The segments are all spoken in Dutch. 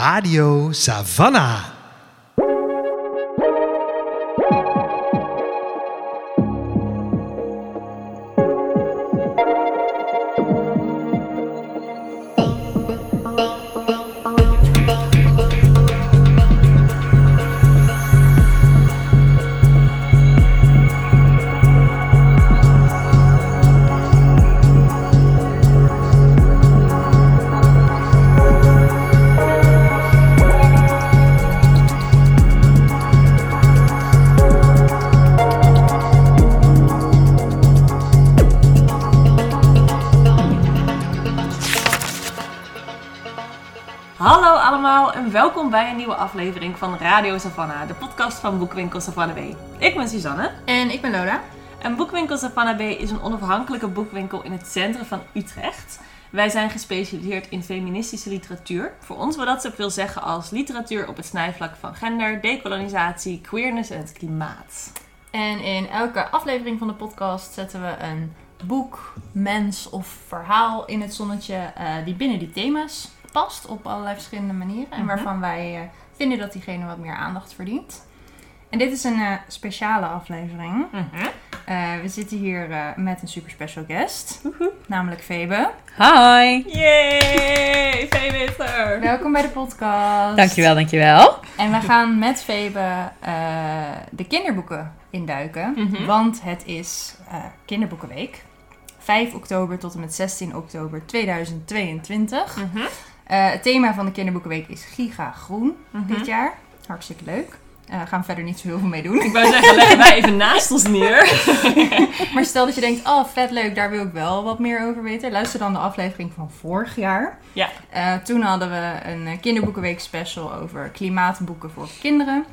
Radio Savannah. Aflevering van Radio Savannah, de podcast van Boekwinkel Savannah B. Ik ben Suzanne En ik ben Lola. en Boekwinkel Savannah B is een onafhankelijke boekwinkel in het centrum van Utrecht. Wij zijn gespecialiseerd in feministische literatuur. Voor ons wil dat zoveel zeggen als literatuur op het snijvlak van gender, dekolonisatie, queerness en het klimaat. En in elke aflevering van de podcast zetten we een boek, mens of verhaal in het zonnetje eh, die binnen die thema's past op allerlei verschillende manieren. En Mhm. waarvan wij eh, vinden dat diegene wat meer aandacht verdient. En dit is een eh, speciale aflevering. Eh, we zitten hier eh, met een super special guest, namelijk Febe. Hi. Yay! Febe is er! Welkom bij de podcast. Dankjewel, dankjewel. En we gaan met Febe eh, de kinderboeken induiken. Mhm. Want het is eh, Kinderboekenweek. 5 oktober tot en met 16 oktober 2022. Eh, het thema van de Kinderboekenweek is Giga Groen Mhm. dit jaar. Hartstikke leuk. Daar gaan we verder niet zo heel veel mee doen. Ik wou zeggen, leggen wij even naast ons neer. Maar stel dat je denkt, oh vet leuk, daar wil ik wel wat meer over weten. Luister dan de aflevering van vorig jaar. Ja. Eh, toen hadden we een kinderboekenweek special over klimaatboeken voor kinderen.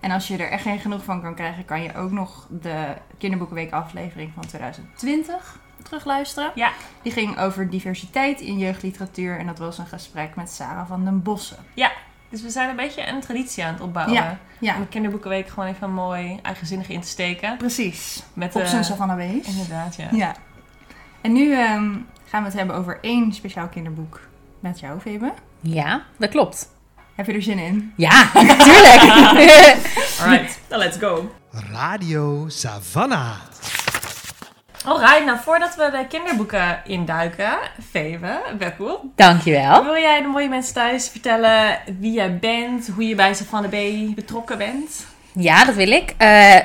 En als je er echt geen genoeg van kan krijgen, kan je ook nog de kinderboekenweek aflevering van 2020 terugluisteren. Ja. Die ging over diversiteit in jeugdliteratuur. En dat was een gesprek met Sarah van den Bossen. Dus we zijn een beetje een traditie aan het opbouwen. Ja. Ja, Om de kinderboekenweek gewoon even mooi eigenzinnig in te steken. precies. Met Op eh, zijn Savannah Beest. Inderdaad, ja. Ja. En nu ehm, gaan we het hebben over één speciaal kinderboek met jou, Febe. Ja, dat klopt. Heb je er zin in? Ja, natuurlijk. Alright, dan let's go. Radio Savannah. Alright, nou voordat we de kinderboeken induiken, Febe, welkom. dankjewel. Wil jij de mooie mensen thuis vertellen wie jij bent, hoe je bij Savannah B betrokken bent? Ja, dat wil ik.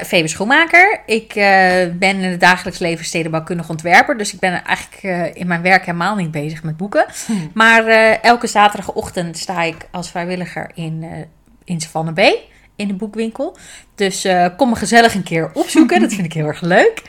Febe Schoenmaker. Ik eh, ben in het dagelijks leven stedenbouwkundig ontwerper. Dus ik ben eigenlijk eh, in mijn werk helemaal niet bezig met boeken. Maar eh, elke zaterdagochtend sta ik als vrijwilliger in, in Savannah B. In de boekwinkel. Dus kom me gezellig een keer opzoeken. dat vind ik heel erg leuk.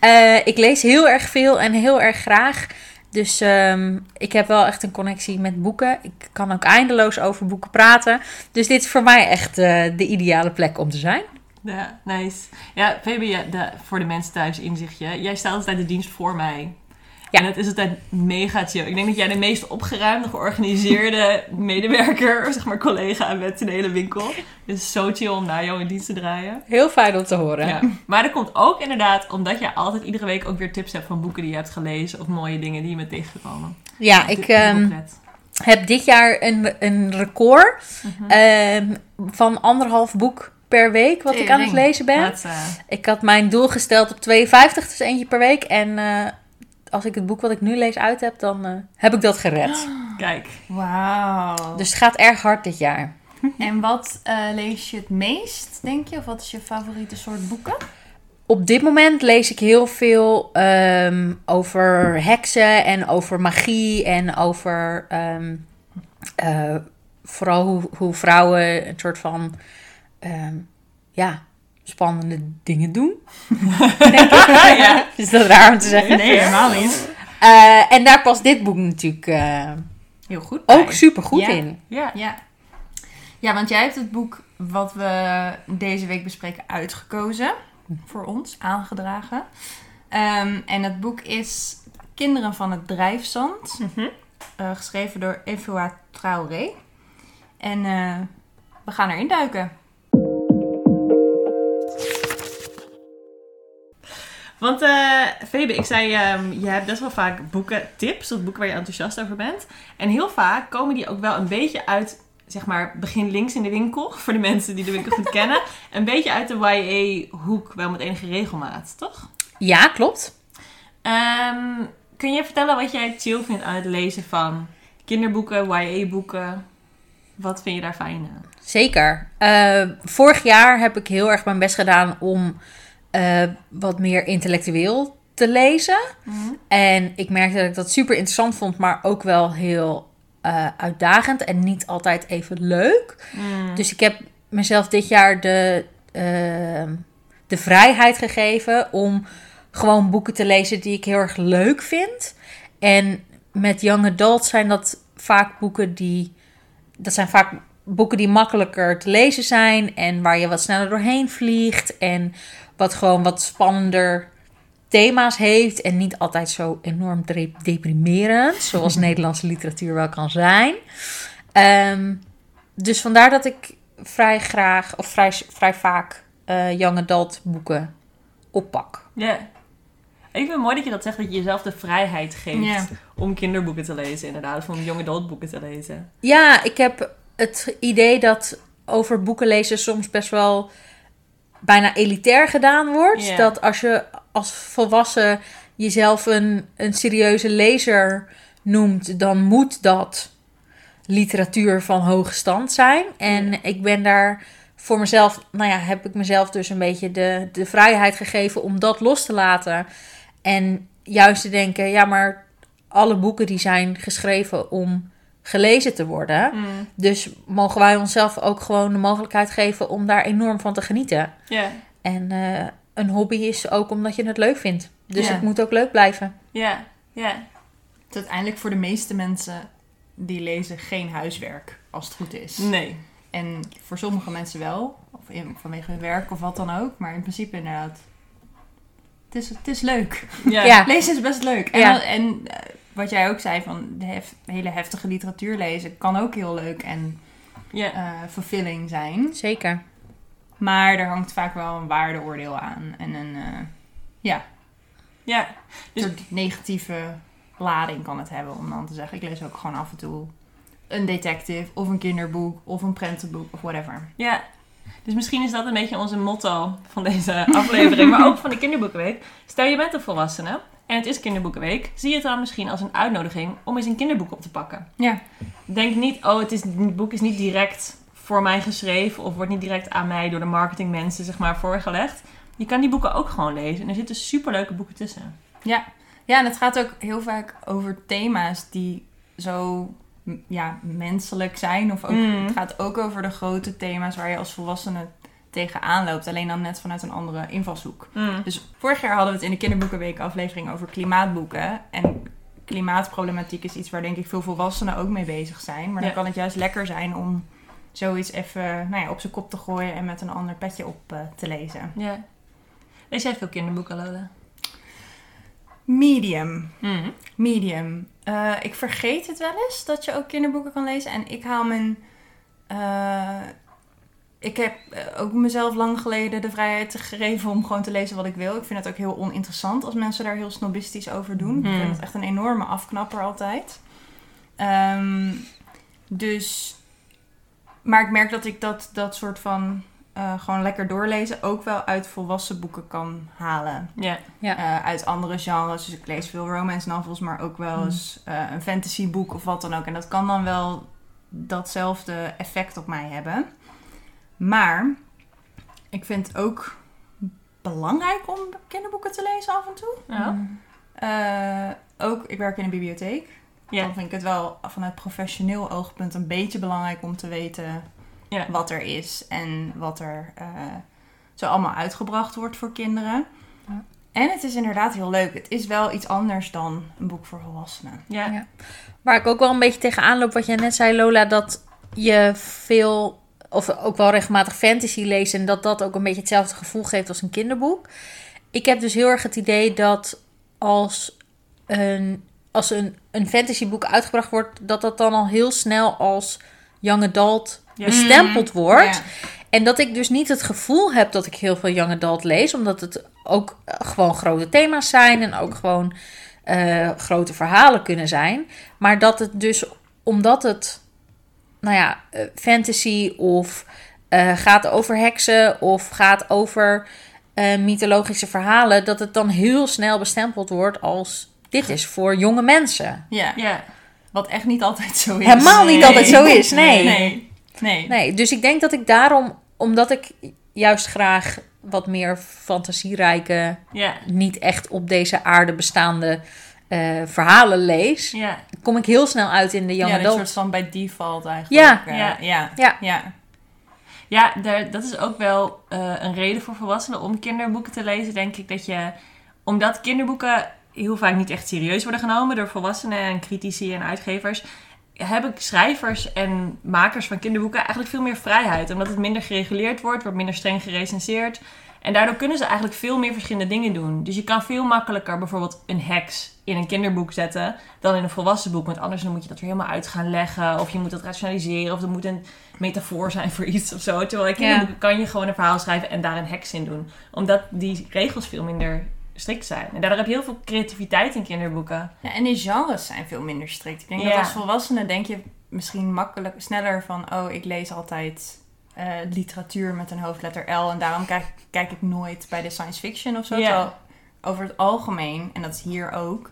Eh, ik lees heel erg veel en heel erg graag. Dus ehm, ik heb wel echt een connectie met boeken. Ik kan ook eindeloos over boeken praten. Dus dit is voor mij echt eh, de ideale plek om te zijn. Ja, nice. Ja, de, voor de mensen thuis inzichtje. Jij staat altijd de dienst voor mij. Ja. En het is altijd mega chill. Ik denk dat jij de meest opgeruimde, georganiseerde medewerker, zeg maar collega bent in de hele winkel. Het is zo chill om naar jou in dienst te draaien. Heel fijn om te horen. Ja. Maar dat komt ook inderdaad omdat jij altijd iedere week ook weer tips hebt van boeken die je hebt gelezen of mooie dingen die je bent tegengekomen. Ja, ik ehm, heb dit jaar een, een record Mhm. ehm, van anderhalf boek per week wat ik aan het lezen ben. Eh, Ik had mijn doel gesteld op 52, dus eentje per week. En eh, als ik het boek wat ik nu lees uit heb, dan eh, heb ik dat gered. kijk. Wauw. Dus het gaat erg hard dit jaar. En wat eh, lees je het meest, denk je? Of wat is je favoriete soort boeken? Op dit moment lees ik heel veel ehm, over heksen en over magie en over ehm, eh, vooral hoe, hoe vrouwen een soort van ehm, ja, spannende dingen doen. ja. Is dat raar om te zeggen? Nee, helemaal niet. Eh, en daar past dit boek natuurlijk eh, Heel goed. bij. ook super goed Ja. in. Ja. Ja. Ja, want jij hebt het boek wat we deze week bespreken uitgekozen. Voor ons, aangedragen. Ehm, en het boek is Kinderen van het Drijfzand. Mhm. eh, geschreven door Evoa Traoré. En eh, we gaan erin duiken. Want Febe, ik zei, ehm, je hebt best wel vaak boeken tips of boeken waar je enthousiast over bent. En heel vaak komen die ook wel een beetje uit zeg maar, begin links in de winkel. Voor de mensen die de winkel goed kennen. Een beetje uit de YA-hoek, wel met enige regelmaat, toch? Ja, klopt. Ehm, kun je vertellen wat jij chill vindt aan het lezen van kinderboeken, YA-boeken? Wat vind je daar fijn aan? Zeker. Eh, vorig jaar heb ik heel erg mijn best gedaan om eh, wat meer intellectueel te lezen. En ik merkte dat ik dat super interessant vond, maar ook wel heel eh, uitdagend en niet altijd even leuk. Mm. Dus ik heb mezelf dit jaar de, eh, de vrijheid gegeven om gewoon boeken te lezen die ik heel erg leuk vind. En met young adult zijn dat vaak boeken die. Dat zijn vaak boeken die makkelijker te lezen zijn en waar je wat sneller doorheen vliegt. En wat gewoon wat spannender thema's heeft en niet altijd zo enorm deprimerend, zoals Nederlandse literatuur wel kan zijn. Ehm, dus vandaar dat ik vrij graag, of vrij, vrij vaak, eh young adult boeken oppak. Ja. Ik vind het mooi dat je dat zegt, dat je jezelf de vrijheid geeft om kinderboeken te lezen, inderdaad. Of om young adult boeken te lezen. Ja, ik heb het idee dat over boeken lezen soms best wel bijna elitair gedaan wordt. Dat als je als volwassen jezelf een, een serieuze lezer noemt, dan moet dat literatuur van hoge stand zijn. En ik ben daar voor mezelf, nou ja, heb ik mezelf dus een beetje de, de vrijheid gegeven om dat los te laten. En juist te denken, ja, maar alle boeken die zijn geschreven om gelezen te worden. Dus mogen wij onszelf ook gewoon de mogelijkheid geven om daar enorm van te genieten. Ja. En eh, een hobby is ook omdat je het leuk vindt. Dus Ja. het moet ook leuk blijven. Ja. Ja. Het is uiteindelijk voor de meeste mensen die lezen geen huiswerk, als het goed is. Nee. En voor sommige mensen wel, of in- vanwege hun werk of wat dan ook. Maar in principe inderdaad, het is, het is leuk. Ja. Ja. Lezen is best leuk. En, Ja. en eh, wat jij ook zei, van de hef- hele heftige literatuur lezen, kan ook heel leuk en Ja. eh fulfilling zijn. Zeker. Maar er hangt vaak wel een waardeoordeel aan. En een eh, ja, Ja. Dus- soort negatieve lading kan het hebben. Om dan te zeggen, ik lees ook gewoon af en toe een detective of een kinderboek of een prentenboek of whatever. Ja. Dus misschien is dat een beetje onze motto van deze aflevering, maar ook van de kinderboekenweek. Stel je bent een volwassene en het is kinderboekenweek, zie je het dan misschien als een uitnodiging om eens een kinderboek op te pakken. Ja, Denk niet, oh, het, is, het boek is niet direct voor mij geschreven of wordt niet direct aan mij door de marketingmensen zeg maar voorgelegd. Je kan die boeken ook gewoon lezen en er zitten superleuke boeken tussen. ja. ja, en het gaat ook heel vaak over thema's die zo ja, menselijk zijn. Of ook, Mm. het gaat ook over de grote thema's waar je als volwassene tegenaan loopt. Alleen dan net vanuit een andere invalshoek. Dus vorig jaar hadden we het in de Kinderboekenweek aflevering over klimaatboeken. En klimaatproblematiek is iets waar denk ik veel volwassenen ook mee bezig zijn. Maar dan kan het juist lekker zijn om zoiets even nou ja, op zijn kop te gooien en met een ander petje op eh, te lezen. Ja. Lees jij veel kinderboeken, Lola? Medium. Mm. Medium. Eh, ik vergeet het wel eens dat je ook kinderboeken kan lezen. En ik haal mijn. eh, ik heb eh, ook mezelf lang geleden de vrijheid gegeven om gewoon te lezen wat ik wil. Ik vind het ook heel oninteressant als mensen daar heel snobistisch over doen. Ik vind het echt een enorme afknapper altijd. Ehm, dus. Maar ik merk dat ik dat, dat soort van. Eh, gewoon lekker doorlezen ook wel uit volwassen boeken kan halen. Ja. Eh, uit andere genres. Dus ik lees veel romance novels, maar ook wel eens eh, een fantasyboek of wat dan ook. En dat kan dan wel datzelfde effect op mij hebben. Maar ik vind het ook belangrijk om kinderboeken te lezen af en toe. Ja. Eh, ook, ik werk in een bibliotheek. Ja. Dan vind ik het wel vanuit professioneel oogpunt een beetje belangrijk om te weten Ja. wat er is en wat er eh, zo allemaal uitgebracht wordt voor kinderen. Ja. En het is inderdaad heel leuk. Het is wel iets anders dan een boek voor volwassenen. Ja. Ja. Waar ik ook wel een beetje tegenaan loop, wat jij net zei, Lola, dat je veel, of ook wel regelmatig fantasy leest en dat dat ook een beetje hetzelfde gevoel geeft als een kinderboek. Ik heb dus heel erg het idee dat als een, als een, een fantasyboek uitgebracht wordt, dat dat dan al heel snel als young adult. Bestempeld wordt. Ja. En dat ik dus niet het gevoel heb dat ik heel veel young adult lees, omdat het ook eh, gewoon grote thema's zijn en ook gewoon eh, grote verhalen kunnen zijn. Maar dat het dus, omdat het nou ja, eh, fantasy of eh, gaat over heksen of gaat over eh, mythologische verhalen, dat het dan heel snel bestempeld wordt als dit is voor jonge mensen. Ja. Ja. Wat echt niet altijd zo is. Helemaal niet Nee. altijd zo is, nee. Nee. Nee. Nee, dus ik denk dat ik daarom, omdat ik juist graag wat meer fantasierijke, Ja. niet echt op deze aarde bestaande eh, verhalen lees, Ja. kom ik heel snel uit in de young ja, een adult. soort van bij default eigenlijk. Ja. eh, Ja. ja. Ja. Ja. Ja, daar, dat is ook wel eh, een reden voor volwassenen om kinderboeken te lezen, denk ik. Dat je, omdat kinderboeken heel vaak niet echt serieus worden genomen door volwassenen en critici en uitgevers, hebben schrijvers en makers van kinderboeken eigenlijk veel meer vrijheid. Omdat het minder gereguleerd wordt, wordt minder streng gerecenseerd. En daardoor kunnen ze eigenlijk veel meer verschillende dingen doen. Dus je kan veel makkelijker bijvoorbeeld een heks in een kinderboek zetten dan in een volwassen boek. Want anders dan moet je dat weer helemaal uit gaan leggen. Of je moet dat rationaliseren. Of er moet een metafoor zijn voor iets of zo. Terwijl in kinderboeken kan je gewoon een verhaal schrijven en daar een heks in doen. Omdat die regels veel minder strikt zijn. En daardoor heb je heel veel creativiteit in kinderboeken. Ja, en die genres zijn veel minder strikt. Ik denk Ja. dat als volwassene denk je misschien makkelijk sneller van... oh, ik lees altijd eh, literatuur met een hoofdletter L... en daarom kijk, kijk ik nooit bij de science fiction of zo. Ja. Terwijl over het algemeen, en dat is hier ook...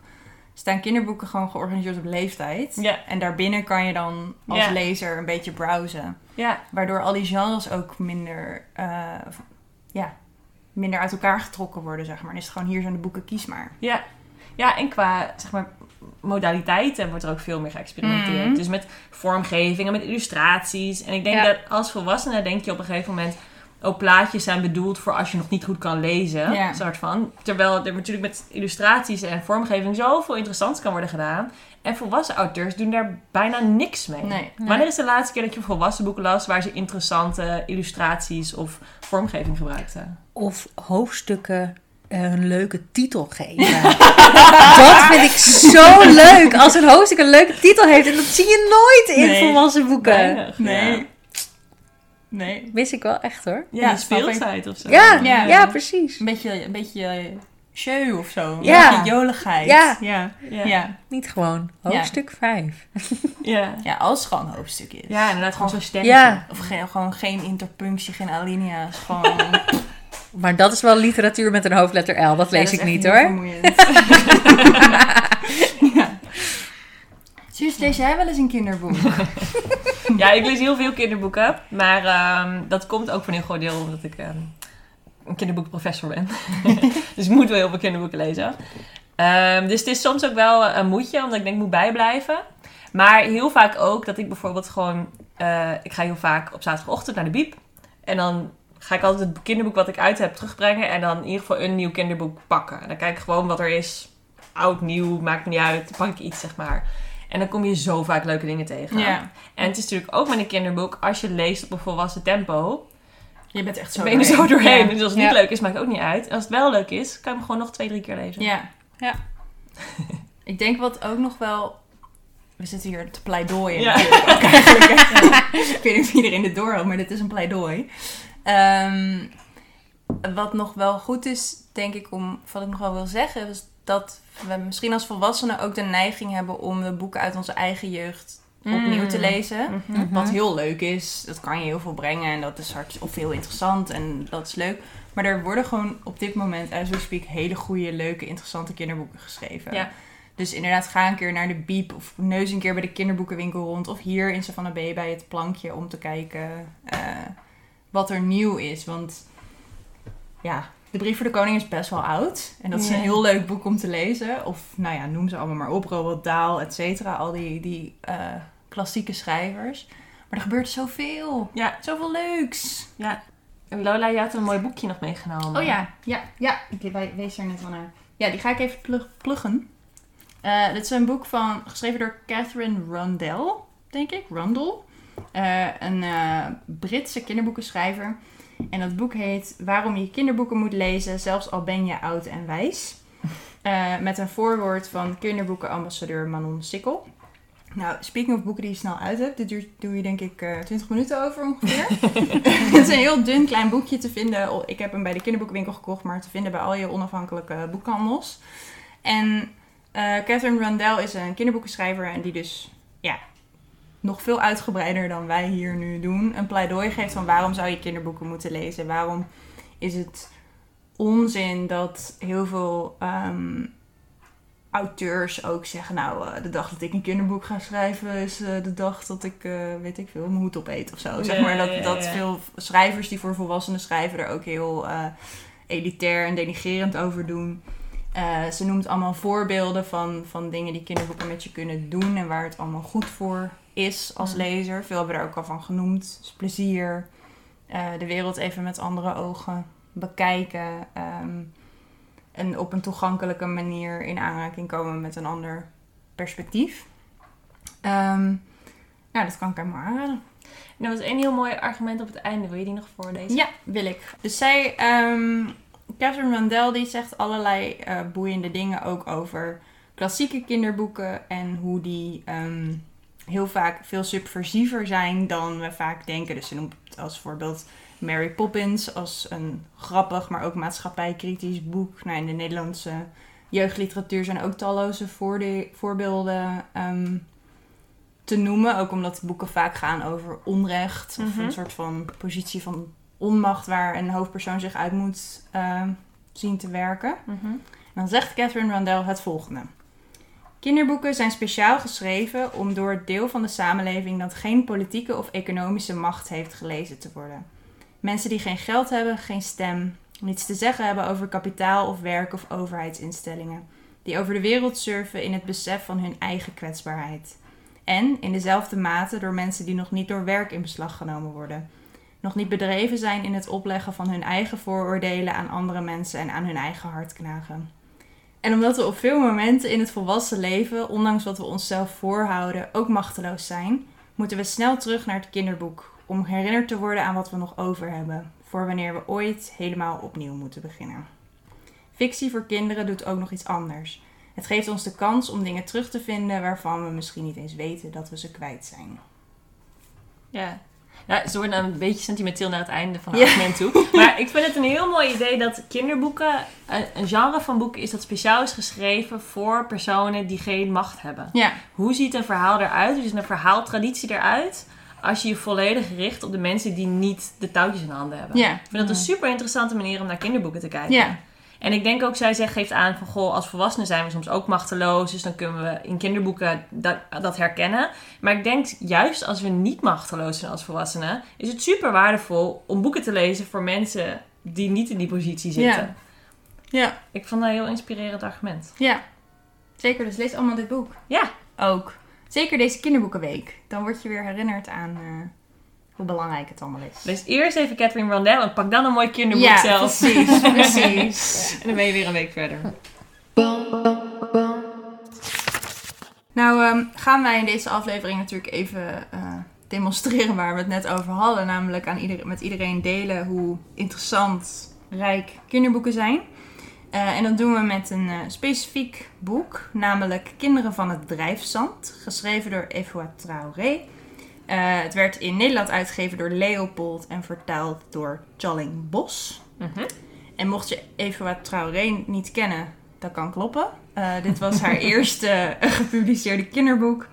staan kinderboeken gewoon georganiseerd op leeftijd. Ja. En daarbinnen kan je dan als lezer een beetje browsen. Ja, Waardoor al die genres ook minder... eh, ja, minder uit elkaar getrokken worden, zeg maar. En is het gewoon, hier zijn de boeken, kies maar. Ja. ja, en qua zeg maar, modaliteiten wordt er ook veel meer geëxperimenteerd. Mhm. Dus met vormgeving en met illustraties. En ik denk Ja. dat als volwassene denk je op een gegeven moment... ook plaatjes zijn bedoeld voor als je nog niet goed kan lezen. Ja. Soort van. Terwijl er natuurlijk met illustraties en vormgeving zoveel interessants kan worden gedaan. En volwassen auteurs doen daar bijna niks mee. Nee. Wanneer is de laatste keer dat je een volwassen boek las... waar ze interessante illustraties of vormgeving gebruikten? Of hoofdstukken een leuke titel geven. dat vind ik zo leuk. Als een hoofdstuk een leuke titel heeft. En dat zie je nooit in Nee. volwassen boeken. Weinig. Nee. Ja. Nee. Wist ik wel echt hoor. Ja, die speelsheid of zo. Ja, ja, Ja. precies. Een beetje, een beetje show of zo. Ja. Een beetje joligheid. Ja. Ja. Ja. Ja. Niet gewoon hoofdstuk 5. Ja. Ja, als het gewoon een hoofdstuk is. Ja, inderdaad, gewoon zo'n stemmetje. Ja, Of gewoon geen interpunctie, geen alinea's. Gewoon... maar dat is wel literatuur met een hoofdletter L. Dat lees Ja, ik dat is niet echt hoor. Suus, lees jij wel eens een kinderboek? Ja, ik lees heel veel kinderboeken. Maar ehm, dat komt ook voor een groot deel omdat ik ehm, een kinderboekprofessor ben. dus ik moet wel heel veel kinderboeken lezen. Ehm, dus het is soms ook wel een moedje, omdat ik denk ik moet bijblijven. Maar heel vaak ook dat ik bijvoorbeeld gewoon... eh, ik ga heel vaak op zaterdagochtend naar de biep. En dan ga ik altijd het kinderboek wat ik uit heb terugbrengen. En dan in ieder geval een nieuw kinderboek pakken. En dan kijk ik gewoon wat er is. Oud, nieuw, maakt me niet uit. Dan pak ik iets, zeg maar. En dan kom je zo vaak leuke dingen tegen. ja. En het is natuurlijk ook met een kinderboek, als je leest op een volwassen tempo, Je bent echt zo ben je er zo doorheen. Ja. Dus als het niet Ja. leuk is, maakt het ook niet uit. En als het wel leuk is, kan je hem gewoon nog twee, drie keer lezen. Ja. Ja. Ik denk wat ook nog wel... We zitten hier te pleidooien Ja. natuurlijk ook eigenlijk. Ik weet niet of iedereen dit doorhoudt, maar dit is een pleidooi. Ehm, wat nog wel goed is, denk ik, om wat ik nog wel wil zeggen, is dat we misschien als volwassenen ook de neiging hebben om de boeken uit onze eigen jeugd opnieuw te Mm. lezen. Mhm. Wat heel leuk is, dat kan je heel veel brengen en dat is hard, of heel interessant en dat is leuk. Maar er worden gewoon op dit moment, as we speak, hele goede, leuke, interessante kinderboeken geschreven. Ja. Dus inderdaad, ga een keer naar de Biep of neus een keer bij de kinderboekenwinkel rond. Of hier in Savannah Bay bij het plankje om te kijken eh, wat er nieuw is. Want ja, De Brief voor de Koning is best wel oud. En dat is een heel leuk boek om te lezen. Of nou ja, noem ze allemaal maar op. Roald Dahl, et cetera. Al die, die eh, klassieke schrijvers. Maar er gebeurt zoveel. Ja, Zoveel leuks. ja. En Lola, je had een mooi boekje nog meegenomen. Oh ja, ja, ja. Ik we- wees er net van naar. Ja, die ga ik even plug- pluggen. Eh, dit is een boek van, geschreven door Catherine Rundell, denk ik. Rundell. Eh, een Britse kinderboekenschrijver. En dat boek heet Waarom je kinderboeken moet lezen, zelfs al ben je oud en wijs. Eh, met een voorwoord van kinderboekenambassadeur Manon Sikkel. Nou, speaking of boeken die je snel uit hebt, dit duurt, doe je denk ik eh 20 minuten over ongeveer. Het is een heel dun klein boekje te vinden. Ik heb hem bij de kinderboekenwinkel gekocht, maar te vinden bij al je onafhankelijke boekhandels. En eh, Catherine Rundell is een kinderboekenschrijver en die dus ja, nog veel uitgebreider dan wij hier nu doen, een pleidooi geeft van waarom zou je kinderboeken moeten lezen. Waarom is het onzin dat heel veel ehm, auteurs ook zeggen, nou, eh, de dag dat ik een kinderboek ga schrijven is eh, de dag dat ik, eh, weet ik veel, mijn hoed opeet of zo. Zeg maar dat, ja, dat ja. veel schrijvers die voor volwassenen schrijven er ook heel elitair en denigerend over doen. Ze noemt allemaal voorbeelden van, van dingen die kinderboeken met je kunnen doen en waar het allemaal goed voor is als Mm. lezer. Veel hebben er ook al van genoemd. Dus plezier, eh, de wereld even met andere ogen bekijken. ehm, en op een toegankelijke manier in aanraking komen met een ander perspectief. Ehm ja, dat kan ik helemaal aanraden. En er was één heel mooi argument op het einde. Wil je die nog voorlezen? Ja, wil ik. Dus zij, ehm Catherine Randell, die zegt allerlei eh, boeiende dingen ook over klassieke kinderboeken en hoe die heel vaak veel subversiever zijn dan we vaak denken. Dus ze noemt als voorbeeld Mary Poppins als een grappig, maar ook maatschappijkritisch boek. Nou, in de Nederlandse jeugdliteratuur zijn ook talloze voorbeelden ehm, te noemen. Ook omdat boeken vaak gaan over onrecht of Mhm. een soort van positie van onmacht waar een hoofdpersoon zich uit moet ehm, zien te werken. Mhm. En dan zegt Catherine Randell het volgende. Kinderboeken zijn speciaal geschreven om door het deel van de samenleving dat geen politieke of economische macht heeft gelezen te worden. Mensen die geen geld hebben, geen stem, niets te zeggen hebben over kapitaal of werk of overheidsinstellingen. Die over de wereld surfen in het besef van hun eigen kwetsbaarheid. En in dezelfde mate door mensen die nog niet door werk in beslag genomen worden. Nog niet bedreven zijn in het opleggen van hun eigen vooroordelen aan andere mensen en aan hun eigen hart knagen. En omdat we op veel momenten in het volwassen leven, ondanks wat we onszelf voorhouden, ook machteloos zijn, moeten we snel terug naar het kinderboek om herinnerd te worden aan wat we nog over hebben, voor wanneer we ooit helemaal opnieuw moeten beginnen. Fictie voor kinderen doet ook nog iets anders. Het geeft ons de kans om dingen terug te vinden waarvan we misschien niet eens weten dat we ze kwijt zijn. Ja. Nou, ze worden een beetje sentimenteel naar het einde van het Ja. argument toe. Maar ik vind het een heel mooi idee dat kinderboeken een, een genre van boeken is dat speciaal is geschreven voor personen die geen macht hebben. Ja, Hoe ziet een verhaal eruit? Hoe ziet een verhaaltraditie eruit? Als je je volledig richt op de mensen die niet de touwtjes in handen hebben. ja, Ik vind dat een super interessante manier om naar kinderboeken te kijken. ja, En ik denk ook, zij zegt, geeft aan van, goh, als volwassenen zijn we soms ook machteloos. Dus dan kunnen we in kinderboeken dat, dat herkennen. Maar ik denk, juist als we niet machteloos zijn als volwassenen, is het super waardevol om boeken te lezen voor mensen die niet in die positie zitten. ja, Ik vond dat een heel inspirerend argument. ja. Zeker, dus lees allemaal dit boek. Ja, Ook. Zeker deze kinderboekenweek. Dan word je weer herinnerd aan eh, hoe belangrijk het allemaal is. lees eerst even Catherine Rondell en pak dan een mooi kinderboek ja, zelf. precies, precies. En dan ben je weer een week verder. Nou, ehm, gaan wij in deze aflevering natuurlijk even eh, demonstreren waar we het net over hadden. Namelijk aan ieder, met iedereen delen hoe interessant, rijk kinderboeken zijn. Eh, en dat doen we met een eh, specifiek boek, namelijk Kinderen van het Drijfzand, geschreven door Evoa Traoré. Eh, het werd in Nederland uitgegeven door Leopold en vertaald door Challing Bos. Mhm. En mocht je Evoa Traoré niet kennen, dat kan kloppen. Eh, dit was haar eerste eh, gepubliceerde kinderboek.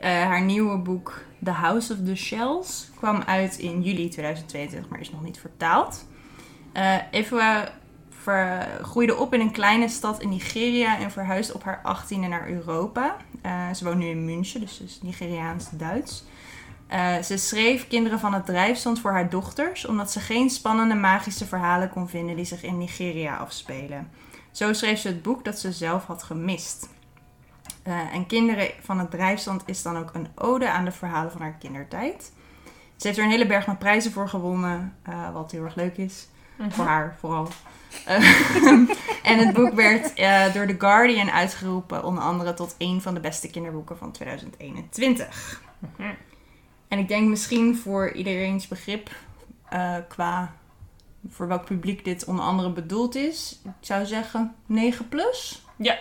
Haar nieuwe boek The House of the Shells kwam uit in juli 2022, maar is nog niet vertaald. Evoa ver- groeide op in een kleine stad in Nigeria en verhuisde op haar 18e naar Europa. Ze woont nu in München, dus ze is Nigeriaans-Duits. Eh, ze schreef Kinderen van het Drijfstand voor haar dochters, omdat ze geen spannende magische verhalen kon vinden die zich in Nigeria afspelen. Zo schreef ze het boek dat ze zelf had gemist. Eh, en Kinderen van het Drijfstand is dan ook een ode aan de verhalen van haar kindertijd. Ze heeft er een hele berg met prijzen voor gewonnen, eh, wat heel erg leuk is. Voor haar vooral. En het boek werd door The Guardian uitgeroepen, onder andere tot een van de beste kinderboeken van 2021. En ik denk misschien voor iedereen's begrip, eh, qua voor welk publiek dit onder andere bedoeld is, ik zou zeggen 9 plus. Ja.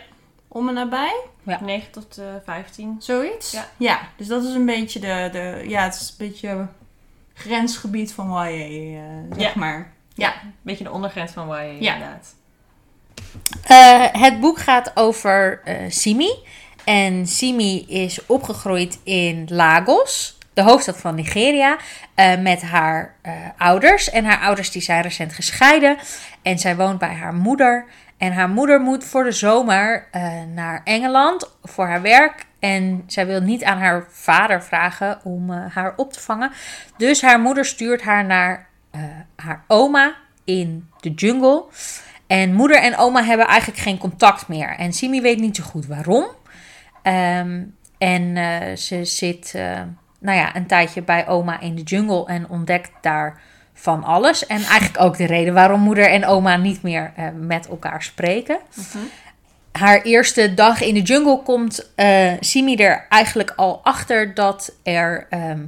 Om en nabij, 9 tot eh 15. zoiets. Ja. dus dat is een beetje de, de ja, het is een beetje grensgebied van YA, eh, zeg Ja. maar. Beetje de ondergrens van YA, Ja. inderdaad. Eh, het boek gaat over eh, Simi. En Simi is opgegroeid in Lagos, de hoofdstad van Nigeria, eh, met haar eh, ouders. En haar ouders die zijn recent gescheiden. En zij woont bij haar moeder. En haar moeder moet voor de zomer eh, naar Engeland voor haar werk. En zij wil niet aan haar vader vragen om haar op te vangen. Dus haar moeder stuurt haar naar haar oma in de jungle. En moeder en oma hebben eigenlijk geen contact meer. En Simi weet niet zo goed waarom. Ehm, en ze zit nou ja, een tijdje bij oma in de jungle en ontdekt daar van alles. En eigenlijk ook de reden waarom moeder en oma niet meer eh, met elkaar spreken. Haar eerste dag in de jungle komt eh, Simi er eigenlijk al achter dat er ehm,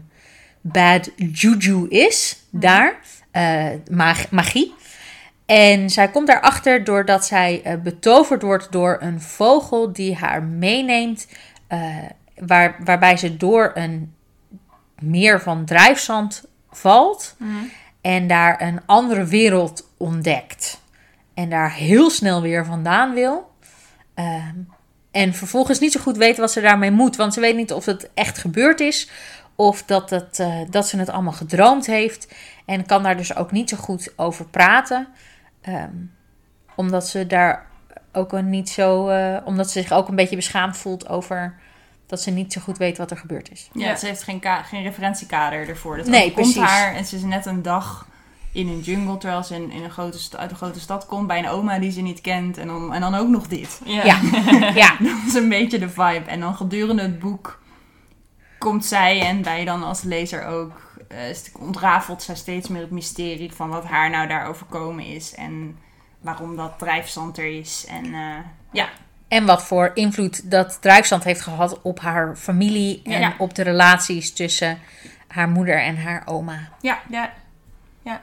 bad juju is daar. eh, mag- magie. En zij komt daarachter doordat zij betoverd wordt door een vogel die haar meeneemt. waar, waarbij ze door een meer van drijfzand valt. En daar een andere wereld ontdekt. En daar heel snel weer vandaan wil. Ehm, en vervolgens niet zo goed weet wat ze daarmee moet. Want ze weet niet of het echt gebeurd is. Of dat, het, eh, dat ze het allemaal gedroomd heeft. En kan daar dus ook niet zo goed over praten. Ehm, omdat ze daar ook een niet zo. eh, omdat ze zich ook een beetje beschaamd voelt over dat ze niet zo goed weet wat er gebeurd is. Ja, Ja. ze heeft geen, geen referentiekader ervoor. Dat Nee, precies. haar en ze is net een dag in een jungle terwijl ze in, in een grote uit een grote stad komt bij een oma die ze niet kent en dan, en dan ook nog dit. Ja. Ja. ja. Dat is een beetje de vibe. En dan gedurende het boek komt zij en wij dan als lezer ook, st- ontrafelt zij steeds meer het mysterie van wat haar nou daar overkomen is en waarom dat drijfzand er is. En eh, ja, En wat voor invloed dat drijfstand heeft gehad op haar familie en Ja. op de relaties tussen haar moeder en haar oma. Ja, ja. ja.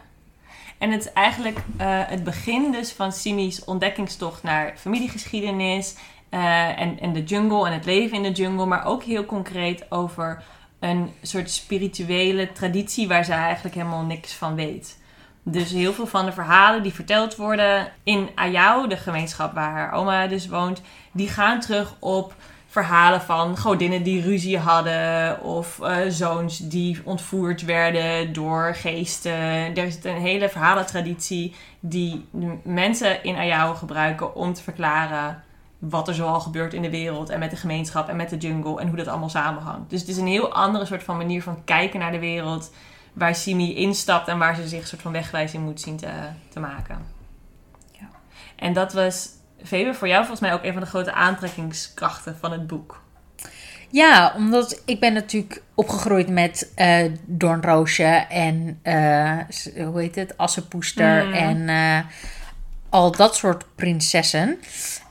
En het is eigenlijk eh, het begin dus van Simi's ontdekkingstocht naar familiegeschiedenis eh, en, en de jungle en het leven in de jungle, maar ook heel concreet over een soort spirituele traditie waar zij eigenlijk helemaal niks van weet. Dus heel veel van de verhalen die verteld worden in Ayau, de gemeenschap waar haar oma dus woont, die gaan terug op verhalen van godinnen die ruzie hadden of eh, zoons die ontvoerd werden door geesten. Er is een hele verhalentraditie die mensen in Ayau gebruiken om te verklaren wat er zoal gebeurt in de wereld en met de gemeenschap en met de jungle en hoe dat allemaal samenhangt. Dus het is een heel andere soort van manier van kijken naar de wereld waar Simi instapt en waar ze zich een soort van wegwijs in moet zien te, te maken. Ja. En dat was, Febe, voor jou volgens mij ook een van de grote aantrekkingskrachten van het boek. Ja, omdat ik ben natuurlijk opgegroeid met eh Doornroosje en eh, hoe heet het, Assenpoester Mm. en eh, al dat soort prinsessen.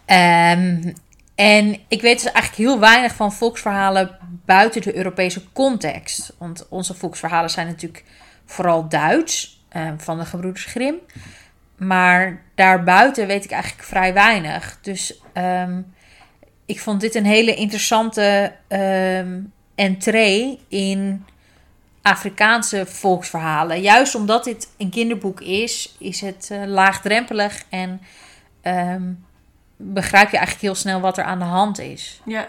Ehm, en ik weet dus eigenlijk heel weinig van volksverhalen buiten de Europese context. Want onze volksverhalen zijn natuurlijk vooral Duits, eh, van de gebroeders Grimm. Maar daarbuiten weet ik eigenlijk vrij weinig. Dus ehm, ik vond dit een hele interessante ehm entree in Afrikaanse volksverhalen. Juist omdat dit een kinderboek is, is het eh, laagdrempelig en ehm, begrijp je eigenlijk heel snel wat er aan de hand is. Ja.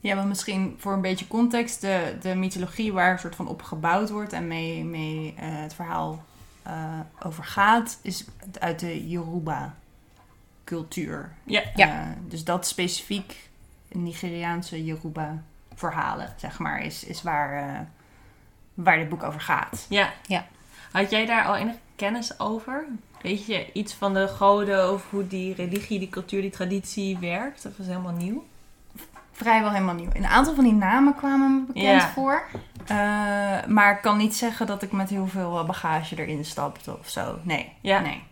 Ja, maar misschien voor een beetje context, de, de mythologie waar een soort van op gebouwd wordt en mee, mee eh, het verhaal eh, over gaat, is uit de Yoruba-cultuur. Ja. Ja. Eh, dus dat specifiek Nigeriaanse Yoruba-verhalen, zeg maar, is, is waar, eh, waar dit boek over gaat. Ja. Ja. Had jij daar al enige kennis over? Weet je iets van de goden of hoe die religie, die cultuur, die traditie werkt? Dat was helemaal nieuw. Vrijwel helemaal nieuw. Een aantal van die namen kwamen me bekend Ja. voor. Eh, maar ik kan niet zeggen dat ik met heel veel eh, bagage erin stapte of zo. Nee. Ja. Nee.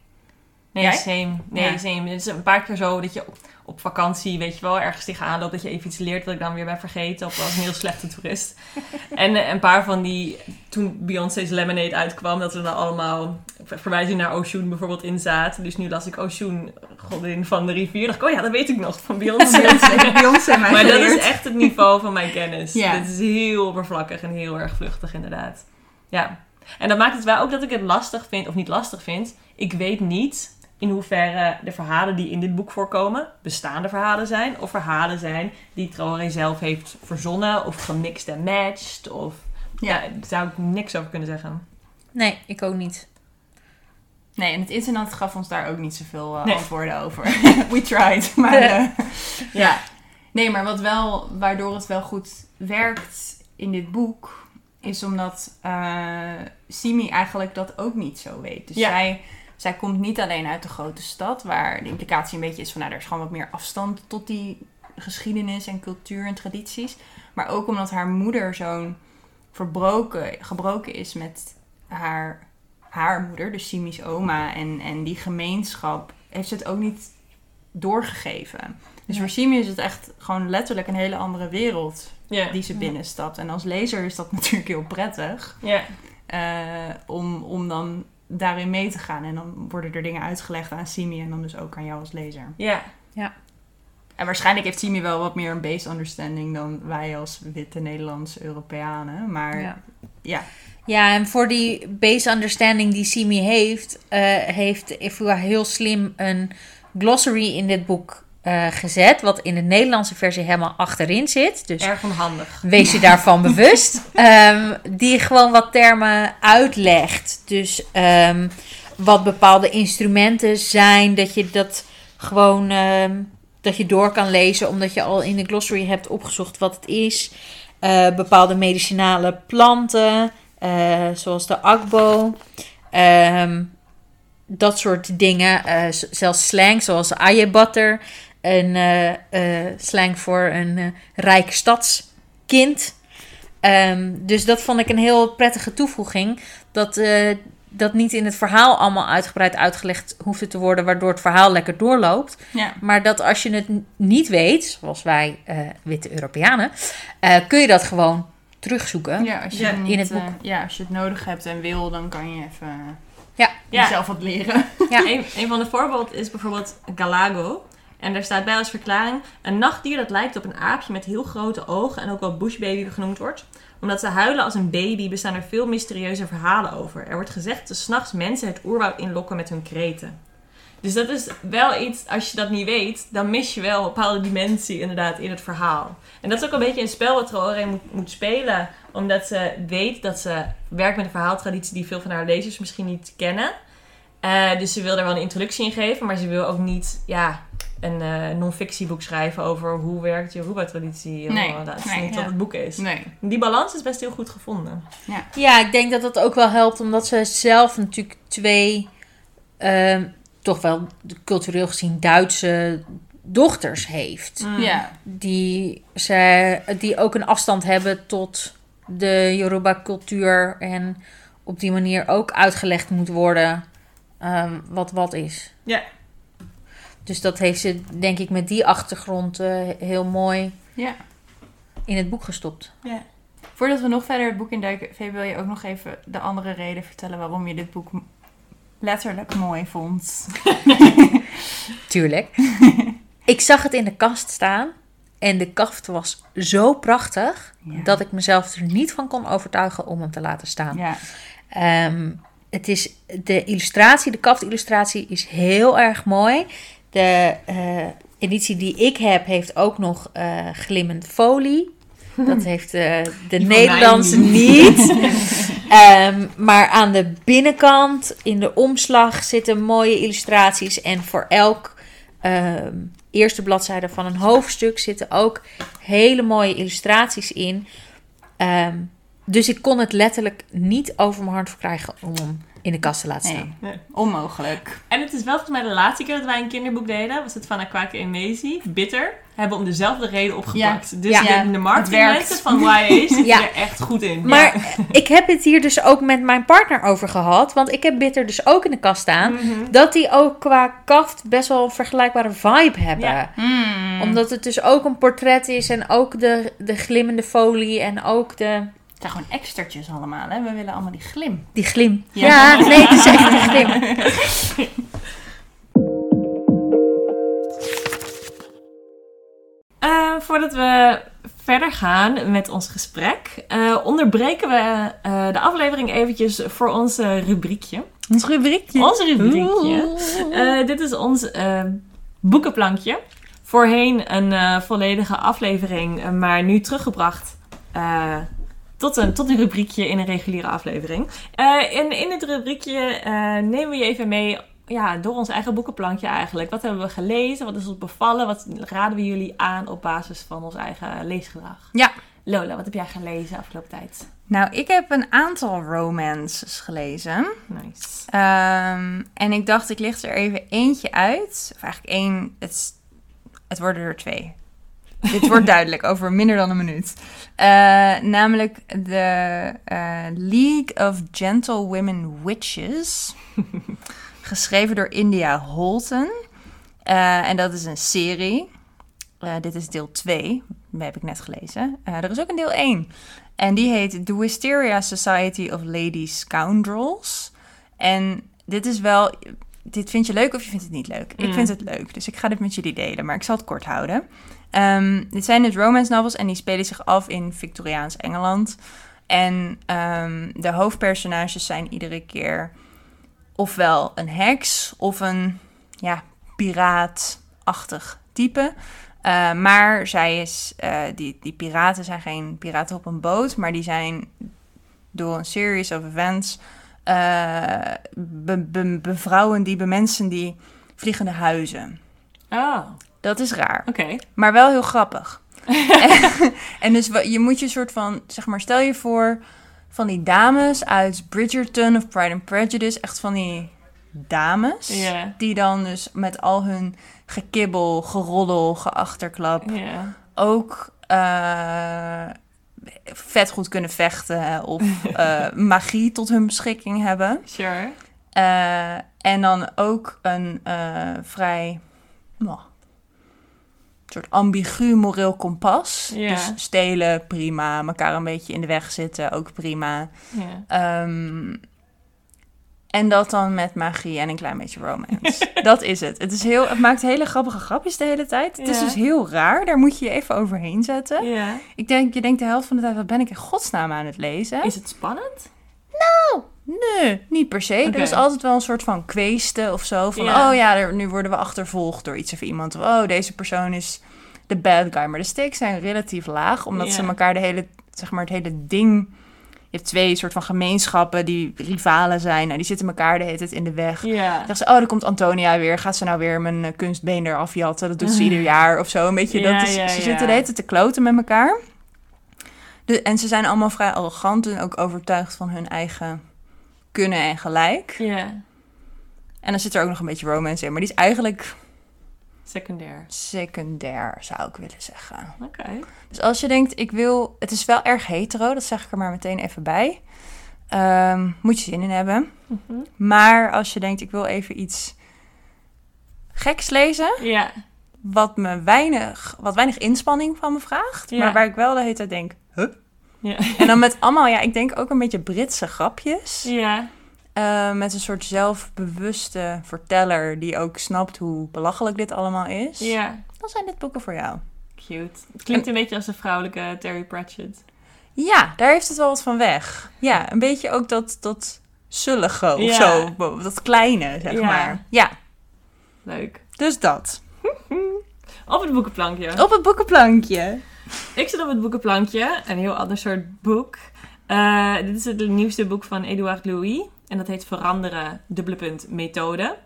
Nee, Jij? same. Nee, Ja. same. Het is een paar keer zo dat je op, op vakantie, weet je wel, ergens tegenaan loopt dat je even iets leert wat ik dan weer ben vergeten. Of was een heel slechte toerist. en eh, een paar van die, toen Beyoncé's Lemonade uitkwam, dat er dan allemaal verwijzingen naar Oshun bijvoorbeeld in zaten. Dus nu las ik Oshun, godin van de rivier. dacht ik, oh ja, dat weet ik nog van Beyoncé. Beyoncé maar dat is echt het niveau van mijn kennis. Ja. Dit is heel oppervlakkig en heel erg vluchtig inderdaad. Ja. En dat maakt het wel ook dat ik het lastig vind, of niet lastig vind. Ik weet niet in hoeverre de verhalen die in dit boek voorkomen bestaande verhalen zijn. Of verhalen zijn die Traoré zelf heeft verzonnen of gemixt en matched. Of ja. Ja. daar zou ik niks over kunnen zeggen. Nee, ik ook niet. Nee, en het internet gaf ons daar ook niet zoveel eh, Nee. antwoorden over. We tried. Maar eh, ja. Nee, maar wat wel, waardoor het wel goed werkt in dit boek, is omdat eh Simi eigenlijk dat ook niet zo weet. Dus Ja. zij, zij komt niet alleen uit de grote stad, waar de implicatie een beetje is van, nou, er is gewoon wat meer afstand tot die geschiedenis en cultuur en tradities. Maar ook omdat haar moeder zo'n verbroken, gebroken is met haar, haar moeder, dus Simi's oma en, en die gemeenschap, heeft ze het ook niet doorgegeven. Dus Ja. voor Simi is het echt gewoon letterlijk een hele andere wereld Ja. die ze binnenstapt. En als lezer is dat natuurlijk heel prettig Ja. eh, om, om dan daarin mee te gaan. En dan worden er dingen uitgelegd aan Simi en dan dus ook aan jou als lezer. Ja. En waarschijnlijk heeft Simi wel wat meer een base understanding dan wij als witte Nederlandse Europeanen. Maar Ja. ja, Ja, en voor die base understanding die Simi heeft, eh, heeft Ifua heel slim een glossary in dit boek eh, gezet. Wat in de Nederlandse versie helemaal achterin zit. Dus Erg onhandig. wees je daarvan bewust. Ehm, die gewoon wat termen uitlegt. Dus ehm, wat bepaalde instrumenten zijn. Dat je dat gewoon ehm, dat je door kan lezen. Omdat je al in de glossary hebt opgezocht wat het is. Eh, bepaalde medicinale planten. eh, zoals de akbo. Dat soort dingen. Zelfs slang zoals ajebatter. Een eh, eh, slang voor een eh, rijk stadskind. Ehm, dus dat vond ik een heel prettige toevoeging. Dat eh, dat niet in het verhaal allemaal uitgebreid uitgelegd hoefde te worden, waardoor het verhaal lekker doorloopt. ja. Maar dat als je het niet weet, zoals wij eh, witte Europeanen, eh, kun je dat gewoon terugzoeken. ja, als je Ja, in niet, het boek. ja, als je het nodig hebt en wil, dan kan je even Ja. Ja. jezelf wat leren. Ja. Een, een van de voorbeelden is bijvoorbeeld Galago. En daar staat bij als verklaring: een nachtdier dat lijkt op een aapje met heel grote ogen en ook wel bushbaby genoemd wordt. Omdat ze huilen als een baby bestaan er veel mysterieuze verhalen over. Er wordt gezegd dat s'nachts mensen het oerwoud inlokken met hun kreten. Dus dat is wel iets, als je dat niet weet, dan mis je wel een bepaalde dimensie inderdaad in het verhaal. En dat is ook een beetje een spel wat Traoré moet, moet spelen. Omdat ze weet dat ze werkt met een verhaaltraditie die veel van haar lezers misschien niet kennen. Eh, dus ze wil daar wel een introductie in geven, maar ze wil ook niet ja, een eh non-fictieboek schrijven over hoe werkt je Yoruba-traditie. Nee, dat is nee, niet ja. wat het boek is. Nee. Die balans is best heel goed gevonden. Ja, ik denk dat dat ook wel helpt, omdat ze zelf natuurlijk twee, ehm, toch wel cultureel gezien Duitse dochters heeft. Mm. Ja. Die, ze, die ook een afstand hebben tot de Yoruba-cultuur en op die manier ook uitgelegd moet worden ehm, wat wat is. Ja. Dus dat heeft ze, denk ik, met die achtergrond eh, heel mooi ja. in het boek gestopt. Ja. Voordat we nog verder het boek induiken, Vee, wil je ook nog even de andere reden vertellen waarom je dit boek letterlijk mooi vond? Tuurlijk. ik zag het in de kast staan en de kaft was zo prachtig Ja. dat ik mezelf er niet van kon overtuigen om hem te laten staan. Ja. Ehm, het is de illustratie, de kaftillustratie is heel erg mooi. De eh, editie die ik heb heeft ook nog eh, glimmend folie. Dat heeft eh, de Nederlandse niet. Ehm, maar aan de binnenkant, in de omslag, zitten mooie illustraties. En voor elk ehm, eerste bladzijde van een hoofdstuk zitten ook hele mooie illustraties in. Ehm, dus ik kon het letterlijk niet over mijn hart verkrijgen om hem in de kast te laten staan. Nee. onmogelijk. En het is wel volgens mij de laatste keer dat wij een kinderboek deden. Was het van Aquake en Maisie. Bitter. Hebben om dezelfde reden opgepakt. Dus Ja. de, Ja, de marketingmensen werkt. van YA zitten Ja. er echt goed in. Maar ik heb het hier dus ook met mijn partner over gehad. Want ik heb Bitter dus ook in de kast staan. Mhm. Dat die ook qua kaft best wel een vergelijkbare vibe hebben. Ja. Omdat het dus ook een portret is en ook de, de glimmende folie en ook de, zijn gewoon extertjes allemaal, hè? We willen allemaal die glim. die glim. Ja. Ja, nee, het is echt een glim. Eh, voordat we verder gaan met ons gesprek, eh, onderbreken we eh, de aflevering eventjes voor ons rubriekje. Ons rubriekje. Ons rubriekje. Eh, dit is ons boekenplankje. Voorheen een eh, volledige aflevering, maar nu teruggebracht eh, tot, een, tot een rubriekje in een reguliere aflevering. Eh, en in dit rubriekje eh, nemen we je even mee ja, door ons eigen boekenplankje eigenlijk. Wat hebben we gelezen? Wat is ons bevallen? Wat raden we jullie aan op basis van ons eigen leesgedrag? Ja. Lola, wat heb jij gelezen afgelopen tijd? Nou, ik heb een aantal romances gelezen. Nice. Ehm, en ik dacht, ik licht er even eentje uit. Of eigenlijk één. Het, het worden er twee. Dit wordt duidelijk over minder dan een minuut. Eh, namelijk de eh, League of Gentle Women Witches. geschreven door India Holton. Eh, en dat is een serie. Dit is deel 2. Dat heb ik net gelezen. Er is ook een deel 1. En die heet The Wisteria Society of Lady Scoundrels. En dit is wel... Dit vind je leuk of je vindt het niet leuk? Ik Mm. vind het leuk, dus ik ga dit met jullie delen. Maar ik zal het kort houden. Ehm, dit zijn dus romance novels en die spelen zich af in Victoriaans Engeland. En ehm, de hoofdpersonages zijn iedere keer ofwel een heks of een ja, piraatachtig type. Uh, maar zij is, uh, die, die piraten zijn geen piraten op een boot, maar die zijn door een series of events be, bevrouwen die bemensen die vliegende huizen. Oh, Dat is raar, oké. maar wel heel grappig. en, en dus je moet je soort van, zeg maar, stel je voor van die dames uit Bridgerton of Pride and Prejudice, echt van die dames, Yeah. die dan dus met al hun gekibbel, geroddel, geachterklap ook uh, vet goed kunnen vechten of uh, magie tot hun beschikking hebben. Sure. Uh, en dan ook een vrij soort ambigu moreel kompas. Ja. Dus stelen, prima. Elkaar een beetje in de weg zitten, ook prima. Ja. Um, en dat dan met magie en een klein beetje romance. dat is het. Het, is heel, het maakt hele grappige grapjes de hele tijd. Het is dus heel raar. Daar moet je je even overheen zetten. Ja. Ik denk, je denkt de helft van de tijd, wat ben ik in godsnaam aan het lezen? Is het spannend? Nee, niet per se. Oké. Er is altijd wel een soort van kweeste of zo. Van, Ja. oh ja, er- nu worden we achtervolgd door iets of iemand. Of, oh, deze persoon is de bad guy. Maar de stakes zijn relatief laag, omdat ze elkaar de hele, zeg maar, het hele ding... Je hebt twee soort van gemeenschappen die rivalen zijn. En die zitten elkaar de hele tijd in de weg. Ja. Dan ze, oh, er komt Antonia weer. Gaat ze nou weer mijn eh, kunstbeen eraf jatten? Dat doet ze ieder jaar of zo. Een beetje, Ja, dat is, ja, ze zitten de hele tijd te kloten met elkaar. De, en ze zijn allemaal vrij arrogant en ook overtuigd van hun eigen kunnen en gelijk. Ja. En dan zit er ook nog een beetje romance in. Maar die is eigenlijk Secundair. secundair, zou ik willen zeggen. Oké. Dus als je denkt, ik wil... Het is wel erg hetero, dat zeg ik er maar meteen even bij. Ehm, moet je zin in hebben. Mhm. Maar als je denkt, ik wil even iets geks lezen... Ja. wat me weinig, wat weinig inspanning van me vraagt. Ja. Maar waar ik wel de hele tijd denk, huh? Ja. En dan met allemaal, ja, ik denk ook een beetje Britse grapjes. Ja. Eh, met een soort zelfbewuste verteller die ook snapt hoe belachelijk dit allemaal is. Ja. Dan zijn dit boeken voor jou. Cute. Het klinkt een beetje als de vrouwelijke Terry Pratchett. Ja, daar heeft het wel wat van weg. Ja, een beetje ook dat, dat zullige of Ja. zo. Dat kleine, zeg Ja. maar. Ja, Leuk. dus dat. Op het boekenplankje. Op het boekenplankje. Ik zit op het boekenplankje. Een heel ander soort boek. Eh, dit is het nieuwste boek van Edouard Louis. En dat heet Veranderen, dubbele punt, methode.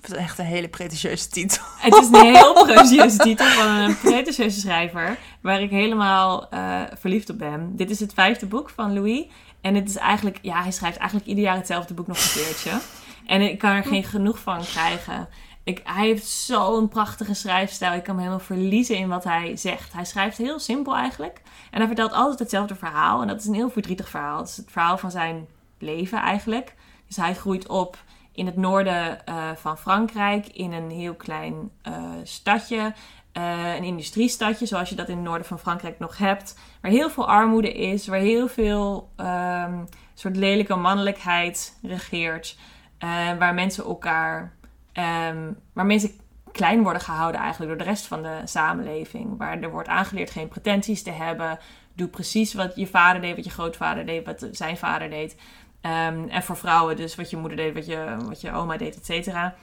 Dat is echt een hele pretentieuze titel. Het is een heel pretentieuze titel van een pretentieuze schrijver. Waar ik helemaal eh, verliefd op ben. Dit is het vijfde boek van Louis. En het is eigenlijk, ja, hij schrijft eigenlijk ieder jaar hetzelfde boek nog een keertje. En ik kan er geen genoeg van krijgen. Ik, hij heeft zo'n prachtige schrijfstijl. Ik kan me helemaal verliezen in wat hij zegt. Hij schrijft heel simpel eigenlijk. En hij vertelt altijd hetzelfde verhaal. En dat is een heel verdrietig verhaal. Het is het verhaal van zijn leven eigenlijk. Dus hij groeit op in het noorden eh, van Frankrijk. In een heel klein eh, stadje. eh, een industriestadje, zoals je dat in het noorden van Frankrijk nog hebt. Waar heel veel armoede is. Waar heel veel ehm, soort lelijke mannelijkheid regeert. waar mensen elkaar... ehm, waar mensen klein worden gehouden eigenlijk door de rest van de samenleving. Waar er wordt aangeleerd geen pretenties te hebben. Doe precies wat je vader deed, wat je grootvader deed, wat zijn vader deed. Ehm, en voor vrouwen dus wat je moeder deed, wat je, wat je oma deed, et cetera.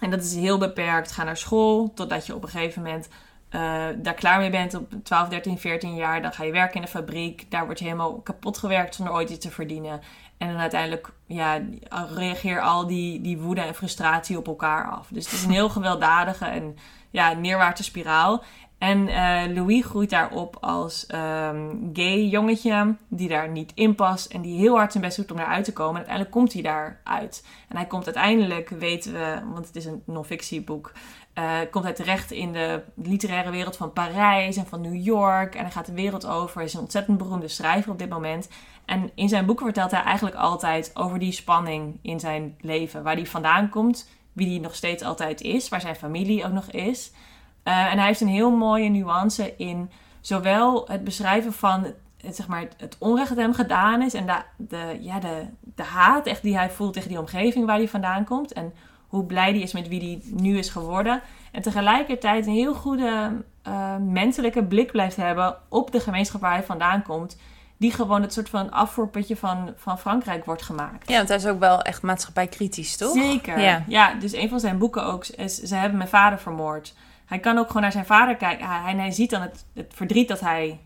En dat is heel beperkt. Ga naar school totdat je op een gegeven moment eh, daar klaar mee bent op 12, 13, 14 jaar. Dan ga je werken in de fabriek. Daar word je helemaal kapot gewerkt zonder ooit iets te verdienen. En dan uiteindelijk ja, reageer al die, die woede en frustratie op elkaar af. Dus het is een heel gewelddadige en ja, neerwaartse spiraal. En eh, Louis groeit daarop als ehm, gay jongetje die daar niet in past en die heel hard zijn best doet om eruit te komen. En uiteindelijk komt hij daaruit. En hij komt uiteindelijk, weten we, want het is een non-fictieboek, uh, komt hij terecht in de literaire wereld van Parijs en van New York. En hij gaat de wereld over. Hij is een ontzettend beroemde schrijver op dit moment. En in zijn boeken vertelt hij eigenlijk altijd over die spanning in zijn leven. Waar hij vandaan komt, wie hij nog steeds altijd is, waar zijn familie ook nog is. Uh, en hij heeft een heel mooie nuance in zowel het beschrijven van het, zeg maar, het onrecht dat hem gedaan is en de, de, ja, de, de haat echt die hij voelt tegen die omgeving waar hij vandaan komt. En hoe blij hij is met wie hij nu is geworden. En tegelijkertijd een heel goede uh, menselijke blik blijft hebben op de gemeenschap waar hij vandaan komt. Die gewoon het soort van afvoerputje van, van Frankrijk wordt gemaakt. Ja, want hij is ook wel echt maatschappijkritisch, toch? Zeker. Ja. ja, dus een van zijn boeken ook is Ze hebben mijn vader vermoord. Hij kan ook gewoon naar zijn vader kijken. Hij, hij ziet dan het, het verdriet dat hij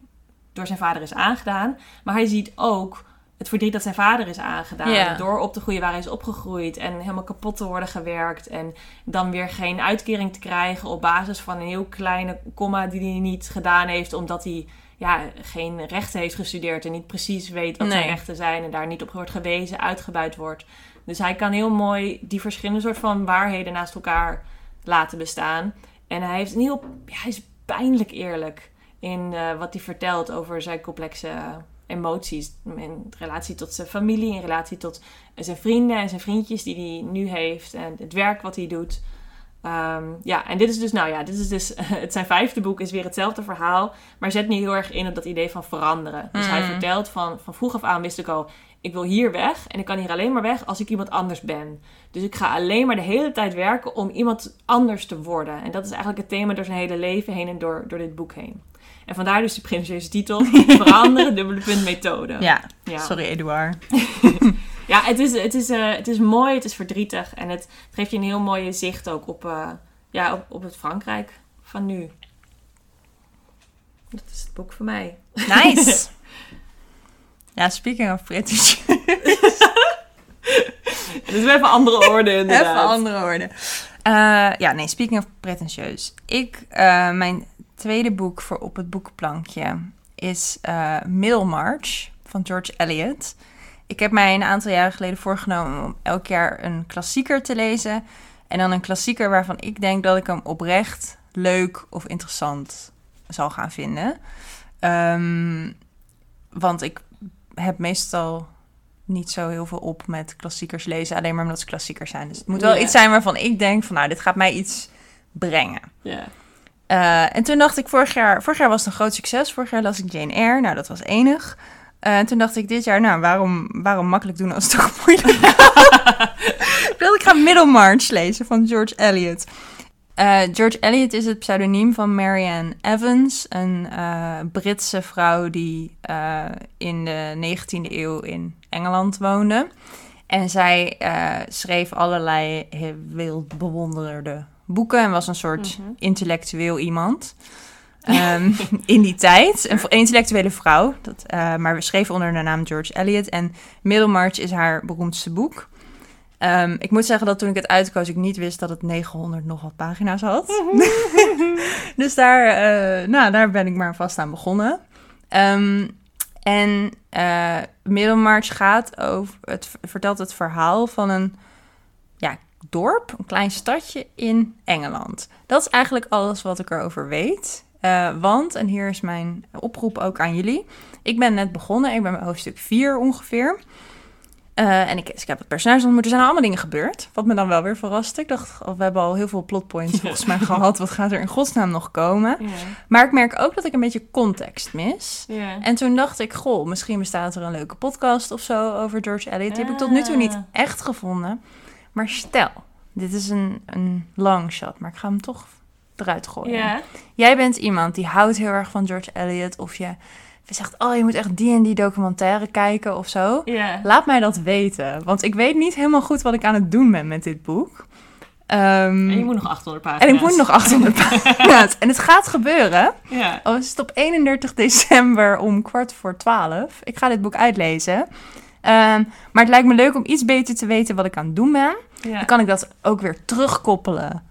door zijn vader is aangedaan. Maar hij ziet ook het verdriet dat zijn vader is aangedaan. Ja. Door op te groeien waar hij is opgegroeid. En helemaal kapot te worden gewerkt. En dan weer geen uitkering te krijgen op basis van een heel kleine komma die hij niet gedaan heeft. Omdat hij ja, geen rechten heeft gestudeerd en niet precies weet wat zijn rechten zijn. En daar niet op wordt gewezen, uitgebuit wordt. Dus hij kan heel mooi die verschillende soort van waarheden naast elkaar laten bestaan. En hij heeft een heel, ja, hij is pijnlijk eerlijk in eh, wat hij vertelt over zijn complexe emoties. In relatie tot zijn familie, in relatie tot zijn vrienden en zijn vriendjes die hij nu heeft. En het werk wat hij doet. Ehm, ja, en dit is dus, nou ja, dit is dus, het zijn vijfde boek is weer hetzelfde verhaal. Maar zet nu heel erg in op dat idee van veranderen. Dus hij Mm. vertelt van, van vroeg af aan wist ik al, ik wil hier weg. En ik kan hier alleen maar weg als ik iemand anders ben. Dus ik ga alleen maar de hele tijd werken om iemand anders te worden. En dat is eigenlijk het thema door zijn hele leven heen en door, door dit boek heen. En vandaar dus de pretentieuze titel, veranderen, dubbele punt methode. Ja, Ja. sorry Eduard. Ja, het is, het, is, eh, het is mooi, het is verdrietig. En het, het geeft je een heel mooie zicht ook op, eh, ja, op, op het Frankrijk van nu. Dat is het boek voor mij. Nice. ja, speaking of pretentious. Het is wel even andere orde inderdaad. Even andere woorden. Eh, ja, nee, speaking of pretentieus. Ik, mijn tweede boek voor op het boekenplankje is eh Middlemarch van George Eliot. Ik heb mij een aantal jaren geleden voorgenomen om elk jaar een klassieker te lezen. En dan een klassieker waarvan ik denk dat ik hem oprecht leuk of interessant zal gaan vinden. Ehm, want ik heb meestal niet zo heel veel op met klassiekers lezen. Alleen maar omdat ze klassiekers zijn. Dus het moet wel iets zijn waarvan ik denk van... nou, dit gaat mij iets brengen. Ja. Eh, en toen dacht ik vorig jaar... Vorig jaar was het een groot succes. Vorig jaar las ik Jane Eyre. Nou, dat was enig. Eh, en toen dacht ik dit jaar... nou, waarom, waarom makkelijk doen als het toch moeilijk Ik wilde ik ga Middlemarch lezen van George Eliot. Eh, George Eliot is het pseudoniem van Marianne Evans, een eh, Britse vrouw die in de 19e eeuw in Engeland woonde. En zij schreef allerlei heel wild bewonderde boeken en was een soort Mhm. intellectueel iemand. Ehm, in die tijd. Een intellectuele vrouw. Dat, eh, maar we schreven onder de naam George Eliot. En Middlemarch is haar beroemdste boek. Ehm, ik moet zeggen dat toen ik het uitkoos, ik niet wist dat het 900 nog wat pagina's had. dus daar, eh, nou, daar ben ik maar vast aan begonnen. Ehm, en eh Middlemarch gaat over, het vertelt het verhaal van een ja, dorp, een klein stadje in Engeland. Dat is eigenlijk alles wat ik erover weet. Eh, want, en hier is mijn oproep ook aan jullie. Ik ben net begonnen, ik ben bij hoofdstuk 4 ongeveer. Eh, en ik, dus ik heb het personage ontmoet. Er zijn allemaal dingen gebeurd. Wat me dan wel weer verraste. Ik dacht, oh, we hebben al heel veel plotpoints volgens mij gehad. Wat gaat er in godsnaam nog komen? Ja. Maar ik merk ook dat ik een beetje context mis. Ja. En toen dacht ik, goh, misschien bestaat er een leuke podcast of zo over George Eliot. Die heb ik tot nu toe niet Ah. echt gevonden. Maar stel, dit is een, een long shot, maar ik ga hem toch eruit gooien. Jij bent iemand die houdt heel erg van George Eliot of je zegt, oh, je moet echt die en die documentaire kijken of zo. Laat mij dat weten. Want ik weet niet helemaal goed wat ik aan het doen ben met dit boek. Ehm, En je moet nog 800 pagina's. en ik moet nog 800 pagina's. En het gaat gebeuren. Ja. Oh, is het op 31 december om kwart voor 12. Ik ga dit boek uitlezen. Ehm, maar het lijkt me leuk om iets beter te weten wat ik aan het doen ben. ja. Dan kan ik dat ook weer terugkoppelen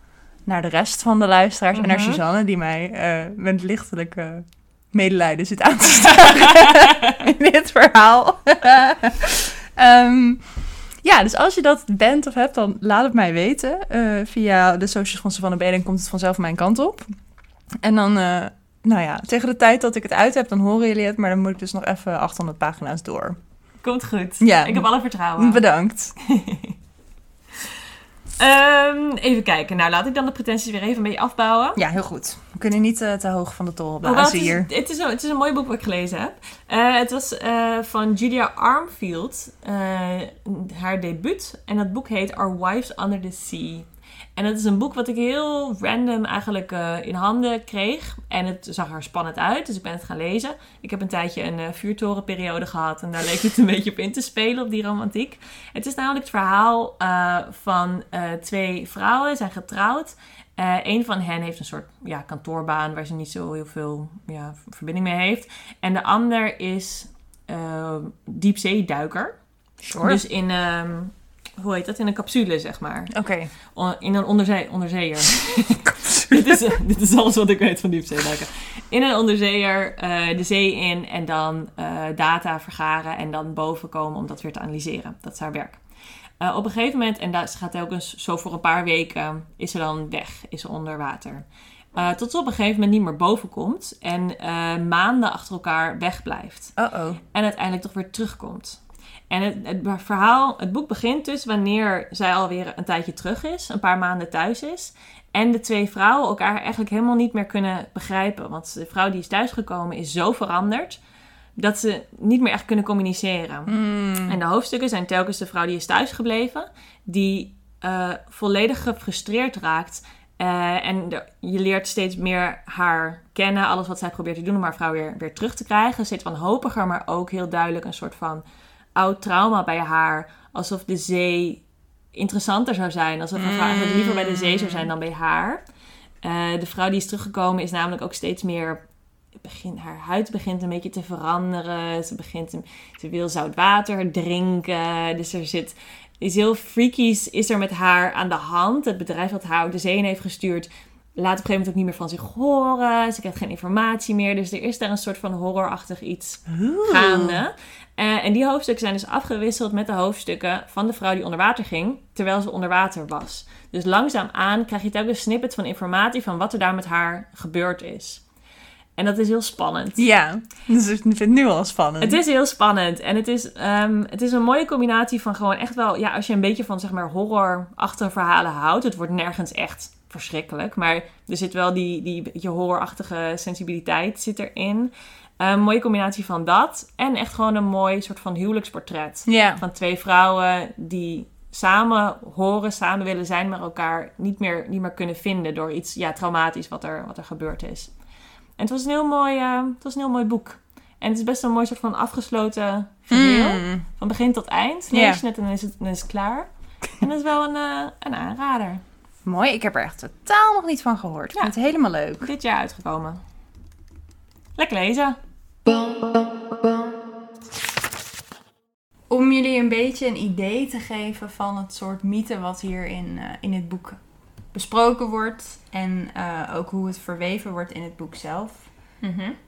naar de rest van de luisteraars. En naar Mhm. Suzanne, die mij eh, met lichtelijke medelijden zit aan te staren in dit verhaal. Ehm, ja, dus als je dat bent of hebt, dan laat het mij weten. Eh, via de socials van Savannah Beden komt het vanzelf mijn kant op. En dan, eh, nou ja, tegen de tijd dat ik het uit heb, dan horen jullie het. Maar dan moet ik dus nog even 800 pagina's door. Komt goed. Ja. Ik heb alle vertrouwen. Bedankt. Ehm, even kijken. Nou, laat ik dan de pretenties weer even een beetje afbouwen. Ja, heel goed. We kunnen niet eh, te hoog van de Hoewel, blazen het, is, hier. het, is een, het is een mooi boek wat ik gelezen heb. Eh, het was eh, van Julia Armfield, haar debuut. En dat boek heet Our Wives Under the Sea. En het is een boek wat ik heel random eigenlijk eh, in handen kreeg. En het zag er spannend uit, dus ik ben het gaan lezen. Ik heb een tijdje een eh, vuurtorenperiode gehad en daar leek het een beetje op in te spelen, op die romantiek. Het is namelijk het verhaal eh, van twee vrouwen, zijn getrouwd. Een van hen heeft een soort ja, kantoorbaan waar ze niet zo heel veel ja, verbinding mee heeft. En de ander is diepzeeduiker. Sure. Dus in, ehm, hoe heet dat? In een capsule, zeg maar. Oké. In een onderzee onderzeeër. dit, is, dit is alles wat ik weet van diepzeeduiken. In een onderzeeër eh, de zee in en dan eh, data vergaren en dan boven komen om dat weer te analyseren. Dat is haar werk. Eh, op een gegeven moment, en dat, ze gaat telkens zo voor een paar weken, is ze dan weg, is ze onder water. Tot ze op een gegeven moment niet meer boven komt en maanden achter elkaar wegblijft. Uh-oh. En uiteindelijk toch weer terugkomt. En het, het verhaal, het boek begint dus wanneer zij alweer een tijdje terug is, een paar maanden thuis is. En de twee vrouwen elkaar eigenlijk helemaal niet meer kunnen begrijpen. Want de vrouw die is thuisgekomen is zo veranderd dat ze niet meer echt kunnen communiceren. Hmm. En de hoofdstukken zijn telkens de vrouw die is thuisgebleven, die eh, volledig gefrustreerd raakt. Eh, en de- je leert steeds meer haar kennen, alles wat zij probeert te doen om haar vrouw weer, weer terug te krijgen. Steeds wanhopiger, maar ook heel duidelijk een soort van oud trauma bij haar. Alsof de zee interessanter zou zijn. Alsof haar vrouw liever bij de zee zou zijn dan bij haar. Eh, de vrouw die is teruggekomen is namelijk ook steeds meer... Begint, haar huid begint een beetje te veranderen. Ze, begint, een- ze wil zout water drinken. Dus er zit iets heel freakies is er met haar aan de hand. Het bedrijf dat haar de zee heeft gestuurd... laat op een gegeven moment ook niet meer van zich horen. Ze krijgt geen informatie meer. Dus er is daar een soort van horrorachtig iets gaande. Eh, en die hoofdstukken zijn dus afgewisseld met de hoofdstukken van de vrouw die onder water ging, terwijl ze onder water was. Dus langzaamaan krijg je telkens snippets van informatie van wat er daar met haar gebeurd is. En dat is heel spannend. Ja, dus ik vind het nu al spannend. Het is heel spannend. En het is, ehm, het is een mooie combinatie van gewoon echt wel... Ja, als je een beetje van zeg maar horrorachtige verhalen houdt... Het wordt nergens echt verschrikkelijk. Maar er zit wel die, die beetje horrorachtige sensibiliteit zit erin. Een mooie combinatie van dat. En echt gewoon een mooi soort van huwelijksportret. Ja. Van twee vrouwen die samen horen, samen willen zijn... maar elkaar niet meer, niet meer kunnen vinden... door iets ja, traumatisch wat er, wat er gebeurd is. En het was een heel mooi, eh, het was een heel mooi boek. En het is best een mooi soort van afgesloten geheel. Mm. Van begin tot eind. Lees je het en dan is het, dan is het klaar. En dat is wel een, eh, een aanrader. Mooi, ik heb er echt totaal nog niet van gehoord. Ik Ja. vind het helemaal leuk. Dit jaar uitgekomen. Lekker lezen. Om jullie een beetje een idee te geven van het soort mythe wat hier in, eh, in het boek besproken wordt. En eh, ook hoe het verweven wordt in het boek zelf.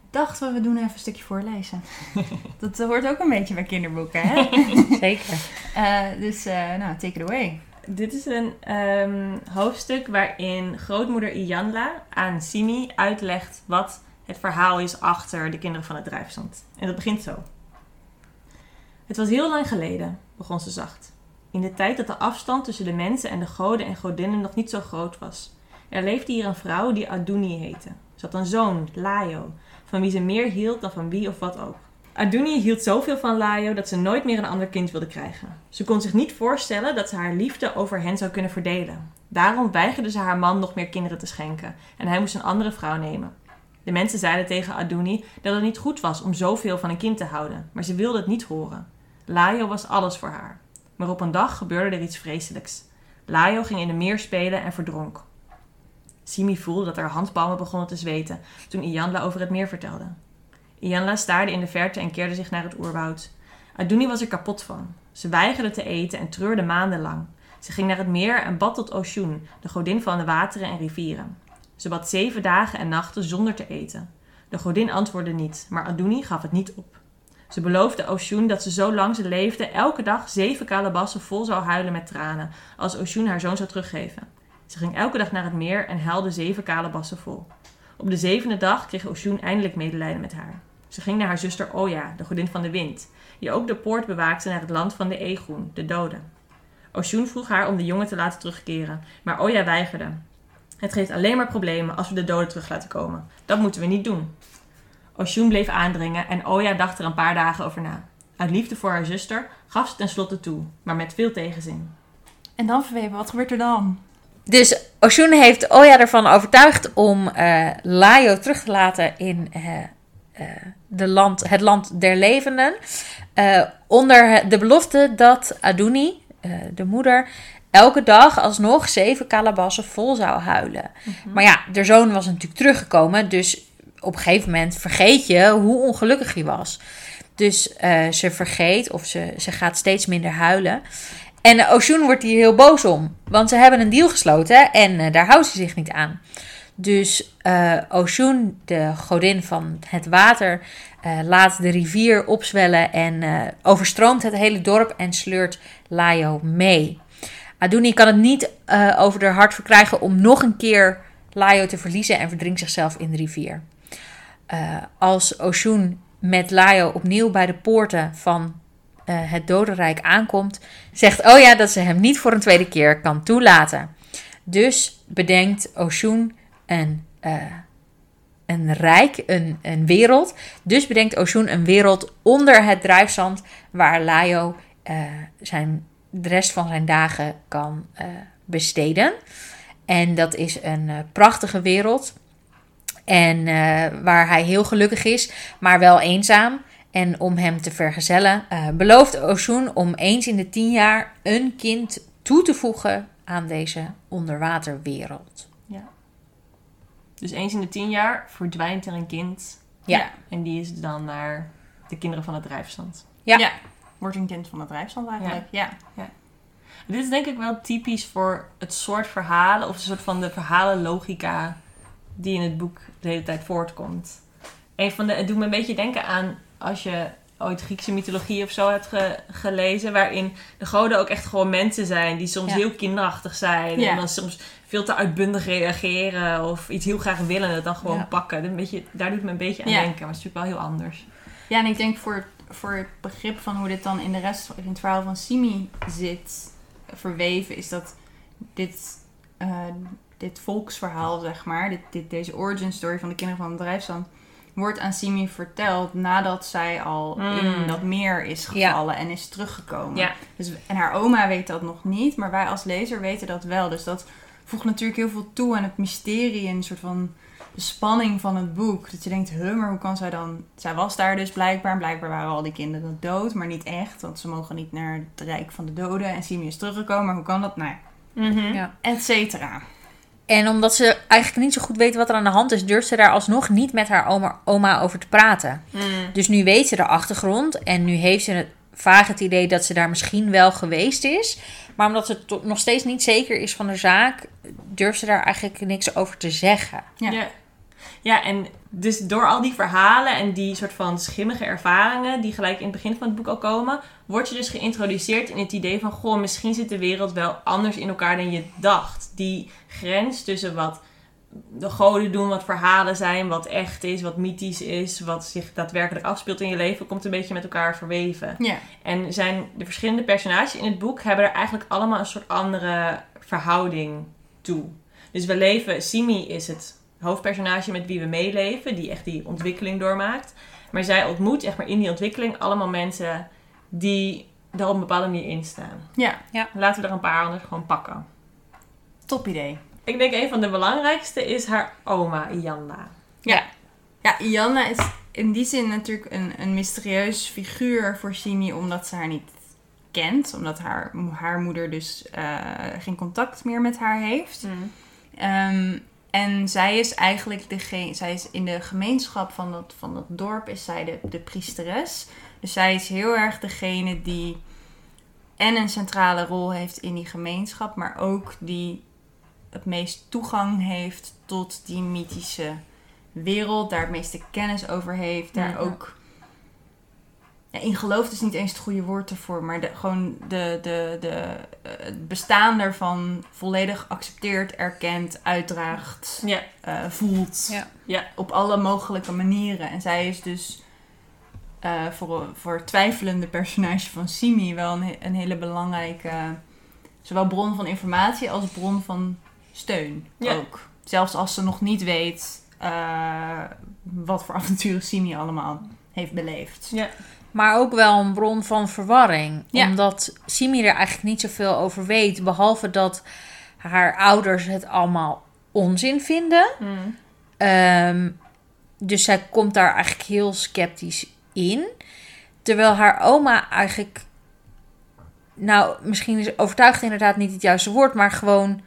Dachten we, we doen even een stukje voorlezen. Dat hoort ook een beetje bij kinderboeken, hè? Zeker. Eh, dus, eh, nou, take it away. Dit is een ehm, hoofdstuk waarin grootmoeder Iyanla aan Simi uitlegt wat het verhaal is achter de kinderen van het drijfzand. En dat begint zo. Het was heel lang geleden, begon ze zacht. In de tijd dat de afstand tussen de mensen en de goden en godinnen nog niet zo groot was. Er leefde hier een vrouw die Aduni heette. Ze had een zoon, Laio, van wie ze meer hield dan van wie of wat ook. Aduni hield zoveel van Laio dat ze nooit meer een ander kind wilde krijgen. Ze kon zich niet voorstellen dat ze haar liefde over hen zou kunnen verdelen. Daarom weigerde ze haar man nog meer kinderen te schenken en hij moest een andere vrouw nemen. De mensen zeiden tegen Aduni dat het niet goed was om zoveel van een kind te houden, maar ze wilde het niet horen. Laio was alles voor haar. Maar op een dag gebeurde er iets vreselijks. Laio ging in de meer spelen en verdronk. Simi voelde dat haar handpalmen begonnen te zweten toen Ianla over het meer vertelde. Ianla staarde in de verte en keerde zich naar het oerwoud. Aduni was er kapot van. Ze weigerde te eten en treurde maandenlang. Ze ging naar het meer en bad tot Oshun, de godin van de wateren en rivieren. Ze bad zeven dagen en nachten zonder te eten. De godin antwoordde niet, maar Aduni gaf het niet op. Ze beloofde Oshun dat ze zolang ze leefde elke dag zeven kalebassen vol zou huilen met tranen, als Oshun haar zoon zou teruggeven. Ze ging elke dag naar het meer en huilde zeven kalebassen vol. Op de zevende dag kreeg Oshun eindelijk medelijden met haar. Ze ging naar haar zuster Oya, de godin van de wind, die ook de poort bewaakte naar het land van de Egoen, de doden. Oshun vroeg haar om de jongen te laten terugkeren, maar Oya weigerde. Het geeft alleen maar problemen als we de doden terug laten komen. Dat moeten we niet doen. Oshun bleef aandringen en Oya dacht er een paar dagen over na. Uit liefde voor haar zuster gaf ze tenslotte toe, maar met veel tegenzin. En dan verweven, wat gebeurt er dan? Dus Oshun heeft Oya ervan overtuigd om eh Laio terug te laten in eh, eh, de land, het land der levenden. eh, onder de belofte dat Aduni, eh, de moeder, elke dag alsnog zeven kalabassen vol zou huilen. Maar ja, de zoon was natuurlijk teruggekomen. Dus op een gegeven moment vergeet je hoe ongelukkig hij was. Dus ze vergeet of ze, ze gaat steeds minder huilen. En Oshun wordt hier heel boos om. Want ze hebben een deal gesloten en daar houdt ze zich niet aan. Dus eh Oshun, de godin van het water, eh, laat de rivier opzwellen en eh, overstroomt het hele dorp en sleurt Laio mee. Aduni kan het niet over haar hart verkrijgen om nog een keer Laio te verliezen en verdrinkt zichzelf in de rivier. Als Oshun met Laio opnieuw bij de poorten van het dodenrijk aankomt, zegt Oya dat ze hem niet voor een tweede keer kan toelaten. Dus bedenkt Oshun een, eh, een rijk, een, een wereld. Dus bedenkt Oshun een wereld onder het drijfzand waar Laio eh, zijn, de rest van zijn dagen kan eh, besteden. En dat is een prachtige wereld. En waar hij heel gelukkig is, maar wel eenzaam. En om hem te vergezellen, belooft Oshun om eens in de tien jaar een kind toe te voegen aan deze onderwaterwereld. Dus eens in de tien jaar verdwijnt er een kind. Ja. En die is dan naar de kinderen van het drijfstand. Ja. Wordt een kind van het drijfstand eigenlijk. Ja. Dit is denk ik wel typisch voor het soort verhalen, of een soort van de verhalenlogica die in het boek de hele tijd voortkomt. Een van de, het doet me een beetje denken aan als je ooit Griekse mythologie of zo hebt ge- gelezen, waarin de goden ook echt gewoon mensen zijn die soms Ja. heel kinderachtig zijn Ja. en dan soms veel te uitbundig reageren of iets heel graag willen en het dan gewoon Ja. pakken. Een beetje, daar doet me een beetje aan Ja. denken, maar het is natuurlijk wel heel anders. Ja, en ik denk voor, voor het begrip van hoe dit dan in de rest in het verhaal van Simi zit verweven, is dat dit, eh, dit volksverhaal, zeg maar, dit, dit, deze origin story van de kinderen van het drijfstand, wordt aan Simi verteld nadat zij al Mm. in dat meer is Ja. gevallen en is teruggekomen. Ja. Dus, en haar oma weet dat nog niet, maar wij als lezer weten dat wel. Dus dat voegt natuurlijk heel veel toe aan het mysterie en een soort van de spanning van het boek. Dat je denkt, huh, maar hoe kan zij dan... Zij was daar dus blijkbaar. En blijkbaar waren al die kinderen dood, maar niet echt. Want ze mogen niet naar het rijk van de doden. En Simi is teruggekomen, maar hoe kan dat? Nou ja, Ja. et cetera. En omdat ze eigenlijk niet zo goed weet wat er aan de hand is, durft ze daar alsnog niet met haar oma, oma over te praten. Mm. Dus nu weet ze de achtergrond en nu heeft ze het vaag het idee dat ze daar misschien wel geweest is. Maar omdat ze to- nog steeds niet zeker is van de zaak, durft ze daar eigenlijk niks over te zeggen. Ja. Ja. ja. en dus door al die verhalen en die soort van schimmige ervaringen, die gelijk in het begin van het boek al komen, word je dus geïntroduceerd in het idee van: goh, misschien zit de wereld wel anders in elkaar dan je dacht. Die grens tussen wat de goden doen, wat verhalen zijn, wat echt is, wat mythisch is, wat zich daadwerkelijk afspeelt in je leven, komt een beetje met elkaar verweven. Ja, En zijn de verschillende personages in het boek hebben er eigenlijk allemaal een soort andere verhouding toe. Dus we leven, Simi is het hoofdpersonage met wie we meeleven, die echt die ontwikkeling doormaakt. Maar zij ontmoet echt maar in die ontwikkeling allemaal mensen die er op een bepaalde manier in staan. ja. Laten we er een paar anders gewoon pakken. top idee. Ik denk een van de belangrijkste is haar oma, Ianda. Ja. Ja, Janna is in die zin natuurlijk een, een mysterieus figuur voor Simi, omdat ze haar niet kent. Omdat haar, haar moeder dus eh, geen contact meer met haar heeft. Mm. Ehm, en zij is eigenlijk degene, zij is in de gemeenschap van dat, van dat dorp, is zij de, de priesteres. Dus zij is heel erg degene die en een centrale rol heeft in die gemeenschap, maar ook die het meest toegang heeft tot die mythische wereld, daar het meeste kennis over heeft, daar ook in gelooft is niet eens het goede woord ervoor, maar de, gewoon de, de, de, eh, het bestaan daarvan volledig accepteert, erkent, uitdraagt, Ja. eh, voelt. Ja. Ja. Op alle mogelijke manieren. En zij is dus eh, voor, voor het twijfelende personage van Simi wel een, een hele belangrijke, zowel bron van informatie als bron van steun Ja. ook. Zelfs als ze nog niet weet eh, wat voor avonturen Simi allemaal heeft beleefd. Ja. Maar ook wel een bron van verwarring. Ja. Omdat Simi er eigenlijk niet zoveel over weet. Behalve dat haar ouders het allemaal onzin vinden. Mm. Ehm, dus zij komt daar eigenlijk heel sceptisch in. Terwijl haar oma eigenlijk... Nou, misschien is overtuigd inderdaad niet het juiste woord. Maar gewoon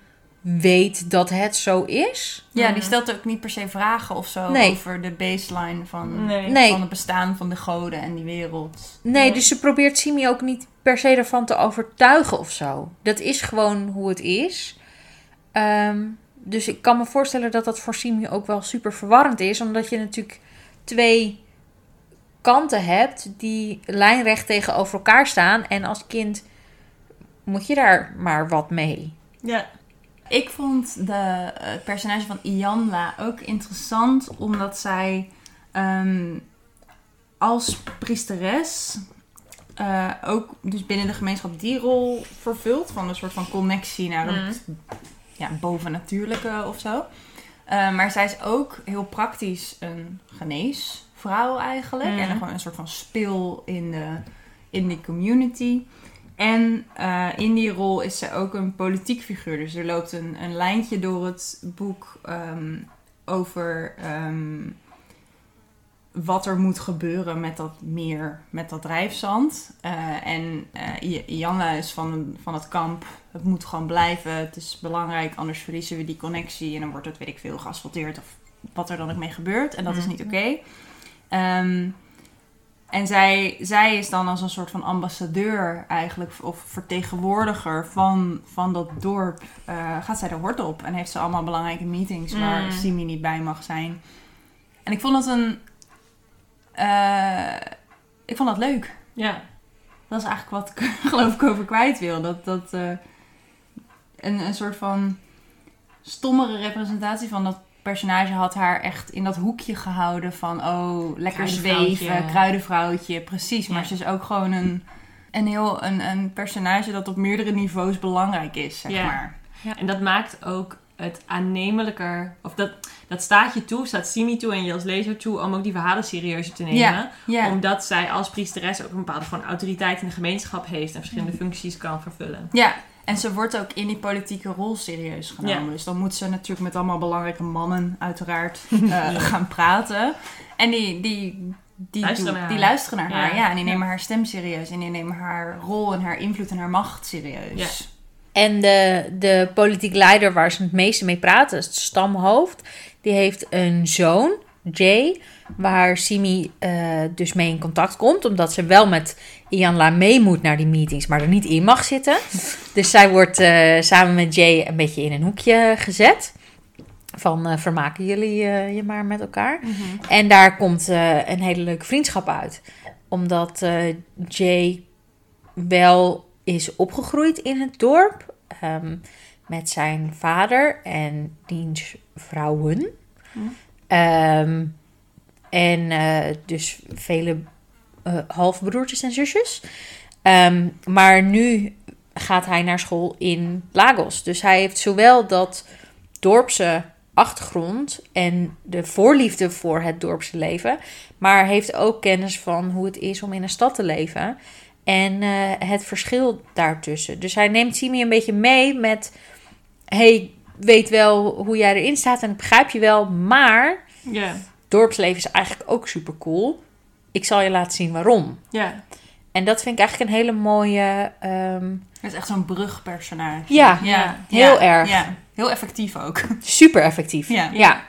weet dat het zo is. Ja, Mhm. die stelt ook niet per se vragen of zo Nee. over de baseline van, Nee. Van het bestaan van de goden en die wereld. Nee, dus ze probeert Simi ook niet per se ervan te overtuigen of zo. Dat is gewoon hoe het is. Ehm, dus ik kan me voorstellen dat dat voor Simi ook wel super verwarrend is. Omdat je natuurlijk twee kanten hebt die lijnrecht tegenover elkaar staan. En als kind moet je daar maar wat mee. Ja. Ik vond de eh, personage van Ianla ook interessant, omdat zij ehm, als priesteres eh, ook dus binnen de gemeenschap die rol vervult. Van een soort van connectie naar het ja, bovennatuurlijke of zo. Eh, maar zij is ook heel praktisch een geneesvrouw eigenlijk. Mhm. En gewoon een soort van spil in de, in die community. En eh, in die rol is ze ook een politiek figuur. Dus er loopt een, een lijntje door het boek ehm, over ehm, wat er moet gebeuren met dat meer, met dat drijfzand. Eh, en eh I- Ianna is van, van het kamp. Het moet gewoon blijven. Het is belangrijk, anders verliezen we die connectie. En dan wordt het, weet ik veel, geasfalteerd of wat er dan ook mee gebeurt. En dat is Mhm. niet oké. Ehm, en zij, zij is dan als een soort van ambassadeur eigenlijk, of vertegenwoordiger van, van dat dorp. eh, gaat zij de hort op en heeft ze allemaal belangrijke meetings waar Mm. Simi niet bij mag zijn. En ik vond dat een. eh, ik vond dat leuk. Ja. Dat is eigenlijk wat ik geloof ik over kwijt wil. Dat, dat eh, een, een soort van stommere representatie van dat personage had haar echt in dat hoekje gehouden van oh, lekker zweven, kruidenvrouwtje, precies. Maar Ja. ze is ook gewoon een, een heel een, een personage dat op meerdere niveaus belangrijk is, zeg Ja. maar. En dat maakt ook het aannemelijker, of dat, dat staat je toe, staat Simi toe en je als lezer toe om ook die verhalen serieuzer te nemen. Ja, ja. Omdat zij als priesteres ook een bepaalde gewoon autoriteit in de gemeenschap heeft en verschillende functies kan vervullen. Ja, en ze wordt ook in die politieke rol serieus genomen. Ja. Dus dan moet ze natuurlijk met allemaal belangrijke mannen uiteraard eh, gaan praten. En die, die, die, Luisteren naar die haar. luisteren naar Ja. haar. Ja, en die Ja. nemen haar stem serieus. En die nemen haar rol en haar invloed en haar macht serieus. En de, de politiek leider waar ze het meeste mee praten, is het stamhoofd. Die heeft een zoon, Jay, waar Simi eh, dus mee in contact komt. Omdat ze wel met Ianla mee moet naar die meetings, maar er niet in mag zitten. Dus zij wordt eh, samen met Jay een beetje in een hoekje gezet. Van eh, vermaken jullie je maar met elkaar. En daar komt een hele leuke vriendschap uit. Omdat Jay wel is opgegroeid in het dorp. ehm, met zijn vader en diens vrouwen. Hm. Ehm, en eh, dus vele eh, halfbroertjes en zusjes. Ehm, maar nu gaat hij naar school in Lagos. Dus hij heeft zowel dat dorpse achtergrond en de voorliefde voor het dorpse leven, maar heeft ook kennis van hoe het is om in een stad te leven en eh, het verschil daartussen. Dus hij neemt Simi een beetje mee met: hey, weet wel hoe jij erin staat en begrijp je wel, maar. Dorpsleven is eigenlijk ook super cool. Ik zal je laten zien waarom. Ja. En dat vind ik eigenlijk een hele mooie. ehm, Het is echt zo'n brugpersonage. Ja, ja. heel ja, erg. Ja, heel effectief ook. super effectief. Ja. ja.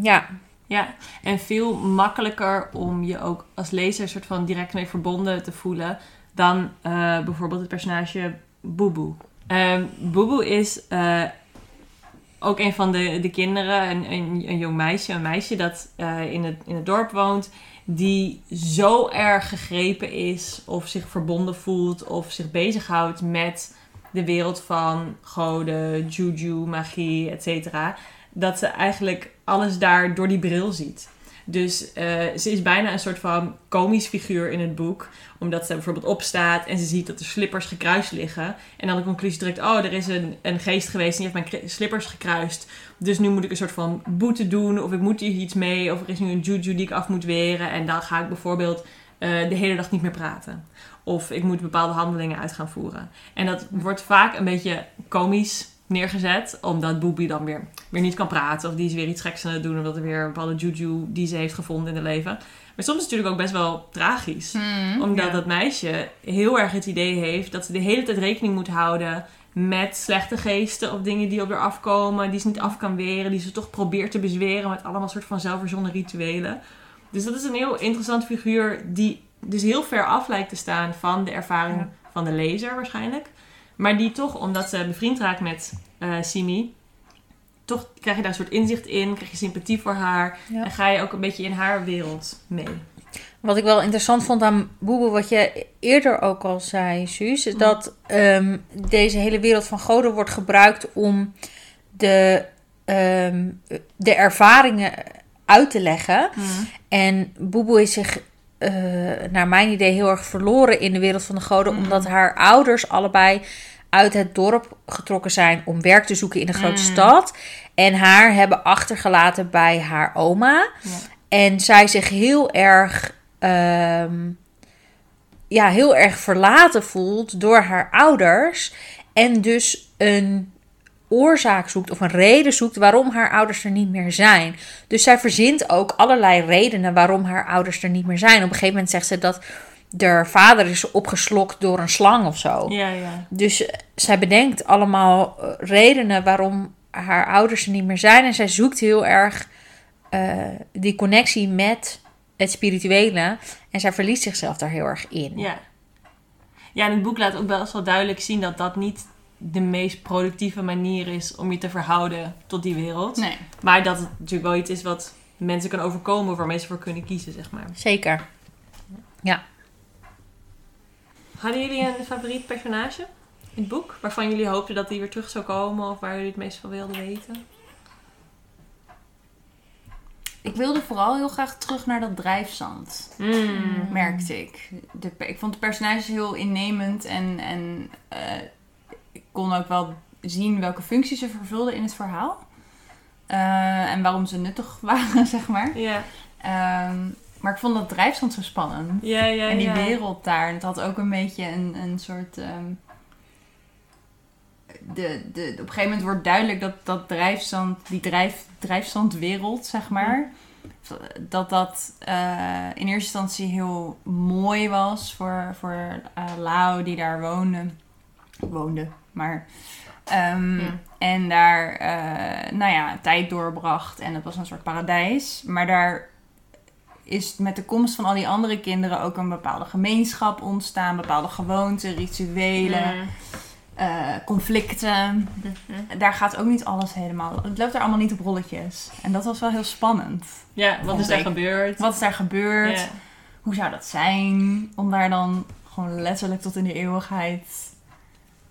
Ja. Ja, en veel makkelijker om je ook als lezer soort van direct mee verbonden te voelen dan eh, bijvoorbeeld het personage Boeboe. Ehm Boeboe is eh, ook een van de, de kinderen, een, een, een jong meisje, een meisje dat eh, in, het, in het dorp woont, die zo erg gegrepen is of zich verbonden voelt of zich bezighoudt met de wereld van goden, juju, magie, et cetera, dat ze eigenlijk alles daar door die bril ziet. Dus eh, ze is bijna een soort van komisch figuur in het boek. Omdat ze bijvoorbeeld opstaat en ze ziet dat de slippers gekruist liggen. En dan de conclusie trekt, oh, er is een, een geest geweest en die heeft mijn slippers gekruist. Dus nu moet ik een soort van boete doen. Of ik moet hier iets mee. Of er is nu een juju die ik af moet weren. En dan ga ik bijvoorbeeld eh, de hele dag niet meer praten. Of ik moet bepaalde handelingen uit gaan voeren. En dat wordt vaak een beetje komisch neergezet. Omdat Boobie dan weer, weer niet kan praten. Of die is weer iets geks aan het doen. Omdat er weer een bepaalde juju die ze heeft gevonden in het leven. Maar soms is het natuurlijk ook best wel tragisch. Hmm. Omdat Ja. dat meisje heel erg het idee heeft dat ze de hele tijd rekening moet houden met slechte geesten of dingen die op haar afkomen, die ze niet af kan weren, die ze toch probeert te bezweren met allemaal soort van zelfverzonnen rituelen. Dus dat is een heel interessant figuur die dus heel ver af lijkt te staan van de ervaring Ja. van de lezer waarschijnlijk. Maar die toch, omdat ze bevriend raakt met eh, Simi, toch krijg je daar een soort inzicht in, krijg je sympathie voor haar Ja. en ga je ook een beetje in haar wereld mee. Wat ik wel interessant vond aan Boeboe, wat je eerder ook al zei, Suus, is dat ehm, deze hele wereld van goden wordt gebruikt om de, ehm, de ervaringen uit te leggen. En Boeboe is zich, eh, naar mijn idee, heel erg verloren in de wereld van de goden, Mhm. omdat haar ouders allebei uit het dorp getrokken zijn om werk te zoeken in de grote Mm. stad. En haar hebben achtergelaten bij haar oma. Ja. En zij zich heel erg, ehm, ja, heel erg verlaten voelt door haar ouders. En dus een oorzaak zoekt of een reden zoekt waarom haar ouders er niet meer zijn. Dus zij verzint ook allerlei redenen waarom haar ouders er niet meer zijn. Op een gegeven moment zegt ze dat haar vader is opgeslokt door een slang of zo. Ja, ja. Dus eh, zij bedenkt allemaal eh, redenen waarom haar ouders er niet meer zijn. En zij zoekt heel erg eh, die connectie met het spirituele. En zij verliest zichzelf daar heel erg in. Ja. Ja, en het boek laat ook best wel duidelijk zien dat dat niet de meest productieve manier is om je te verhouden tot die wereld. Nee. Maar dat het natuurlijk wel iets is wat mensen kan overkomen waar mensen voor kunnen kiezen, zeg maar. Zeker. Hadden jullie een favoriet personage in het boek? Waarvan jullie hoopten dat die weer terug zou komen of waar jullie het meest van wilden weten? Ik wilde vooral heel graag terug naar dat drijfzand. Mm. merkte ik. De, ik vond de personages heel innemend en, en eh, ik kon ook wel zien welke functies ze vervulden in het verhaal. Eh, en waarom ze nuttig waren, zeg maar. Ja, Ehm, maar ik vond dat drijfstand zo spannend. ja, ja. en die ja. wereld daar. Het had ook een beetje een, een soort. ehm, de, de, op een gegeven moment wordt duidelijk dat dat drijfzand, die drijf, drijfzandwereld, zeg maar. Dat dat eh, in eerste instantie heel mooi was voor, voor eh, Lau die daar woonde. Woonde, maar. ehm, Ja. En daar, eh, nou ja, tijd doorbracht. En het was een soort paradijs. Maar daar is met de komst van al die andere kinderen ook een bepaalde gemeenschap ontstaan. Bepaalde gewoonten, rituelen, Mm. eh, conflicten. Mhm. Daar gaat ook niet alles helemaal... Het loopt daar allemaal niet op rolletjes. En dat was wel heel spannend. Ja, wat is daar Ik- gebeurd? Wat is daar gebeurd? Hoe zou dat zijn? Om daar dan gewoon letterlijk tot in de eeuwigheid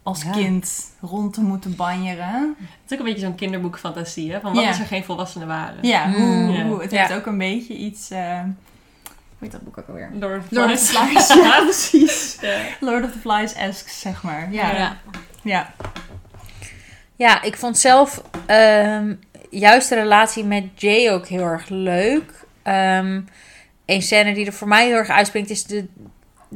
als Ja. kind rond te moeten banjeren. Het is ook een beetje zo'n kinderboekfantasie, hè? Van wat Ja. als er geen volwassenen waren? Ja, Mm. hoe, het Ja. heeft ook een beetje iets... eh, hoe heet dat boek ook alweer? Lord of the Lord of the Flies, ja, precies. Ja. Lord of the Flies-esque, zeg maar. Ja, Ja. ja. ja. Ja, ik vond zelf ehm, juist de relatie met Jay ook heel erg leuk. Ehm een scène die er voor mij heel erg uitspringt is de,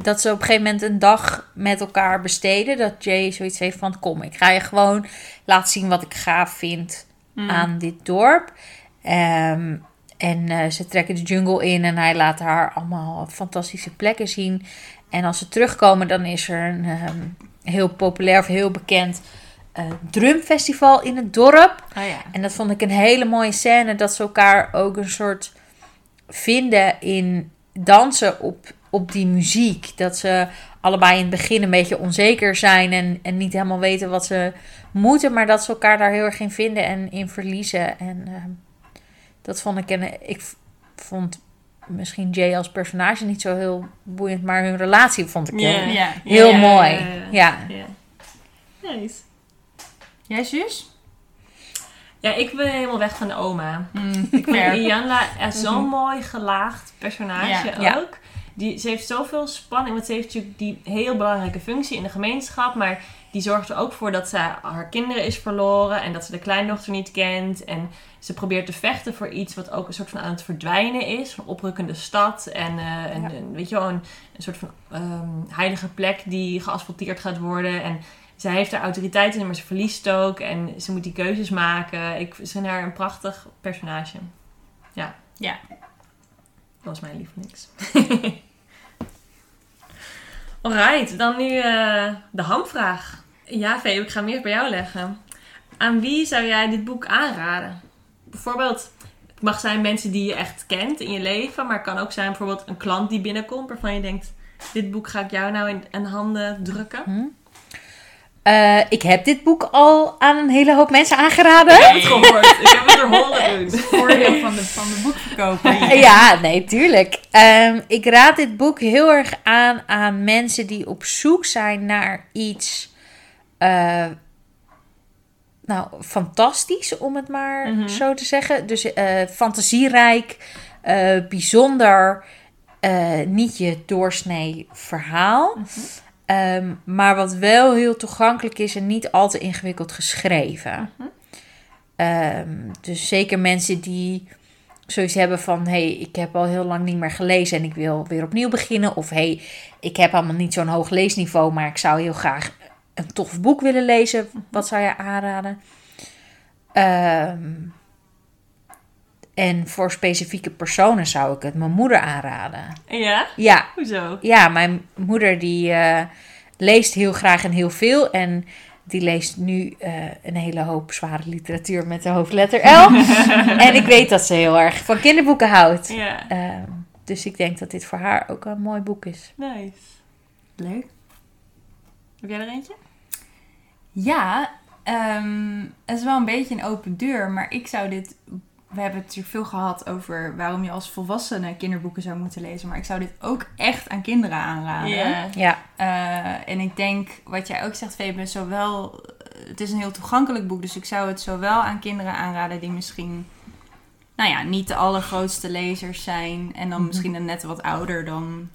dat ze op een gegeven moment een dag met elkaar besteden. Dat Jay zoiets heeft van kom, ik ga je gewoon laten zien wat ik gaaf vind Mm. aan dit dorp. Ehm, En eh, ze trekken de jungle in en hij laat haar allemaal fantastische plekken zien. En als ze terugkomen, dan is er een ehm, heel populair of heel bekend eh, drumfestival in het dorp. Oh ja. En dat vond ik een hele mooie scène. Dat ze elkaar ook een soort vinden in dansen op, op die muziek. Dat ze allebei in het begin een beetje onzeker zijn en, en niet helemaal weten wat ze moeten. Maar dat ze elkaar daar heel erg in vinden en in verliezen. En ehm, dat vond ik. En ik vond misschien Jay als personage niet zo heel boeiend. Maar hun relatie vond ik heel, mooi. ja. Nice. Jij zus? Ja, ik ben helemaal weg van de oma. Mm, Ik vind. Ianla echt zo'n mooi gelaagd personage Ja. Ja. ook. Die, ze heeft zoveel spanning, want ze heeft natuurlijk die heel belangrijke functie in de gemeenschap. Maar die zorgt er ook voor dat ze haar kinderen is verloren en dat ze de kleindochter niet kent. En ze probeert te vechten voor iets wat ook een soort van aan het verdwijnen is. Een oprukkende stad en, eh, en, Ja. en weet je wel, een, een soort van ehm, heilige plek die geasfalteerd gaat worden. En zij heeft haar autoriteit in, maar ze verliest ook. En ze moet die keuzes maken. Ik vind haar een prachtig personage. Ja. Ja. Was mijn lievelings. Alright, dan nu eh, de hamvraag. Ja, Fee, ik ga hem eerst bij jou leggen. Aan wie zou jij dit boek aanraden? Bijvoorbeeld, het mag zijn mensen die je echt kent in je leven, maar het kan ook zijn bijvoorbeeld een klant die binnenkomt waarvan je denkt: dit boek ga ik jou nou in, in handen drukken. Eh, ik heb dit boek al aan een hele hoop mensen aangeraden. Ik heb het gehoord, ik heb het er horen doen. Voordeel van de, van de boekverkoper. Ja, nee, tuurlijk. Ehm, ik raad dit boek heel erg aan aan mensen die op zoek zijn naar iets. eh, nou, fantastisch, om het maar Mhm. zo te zeggen. Dus eh, fantasierijk, eh, bijzonder, eh, niet je doorsnee verhaal. Ehm, maar wat wel heel toegankelijk is en niet al te ingewikkeld geschreven. Ehm, dus zeker mensen die zoiets hebben van... hé, hey, ik heb al heel lang niet meer gelezen en ik wil weer opnieuw beginnen. Of hé, hey, ik heb allemaal niet zo'n hoog leesniveau... maar ik zou heel graag een tof boek willen lezen. Wat zou je aanraden? Ehm, en voor specifieke personen zou ik het mijn moeder aanraden. Ja? Ja, Hoezo? ja, mijn moeder die eh, leest heel graag en heel veel. En die leest nu eh, een hele hoop zware literatuur met de hoofdletter L. en ik weet dat ze heel erg van kinderboeken houdt. Ja, Ehm, dus ik denk dat dit voor haar ook een mooi boek is. nice. Leuk. Heb jij er eentje? Ja, ehm, het is wel een beetje een open deur, maar ik zou dit. We hebben het natuurlijk veel gehad over waarom je als volwassene kinderboeken zou moeten lezen. Maar ik zou dit ook echt aan kinderen aanraden. Ja. Ja, Eh, en ik denk, wat jij ook zegt, Febe, zowel. Het is een heel toegankelijk boek, dus ik zou het zowel aan kinderen aanraden die misschien. Nou ja, niet de allergrootste lezers zijn. En dan Mhm. misschien een net wat ouder dan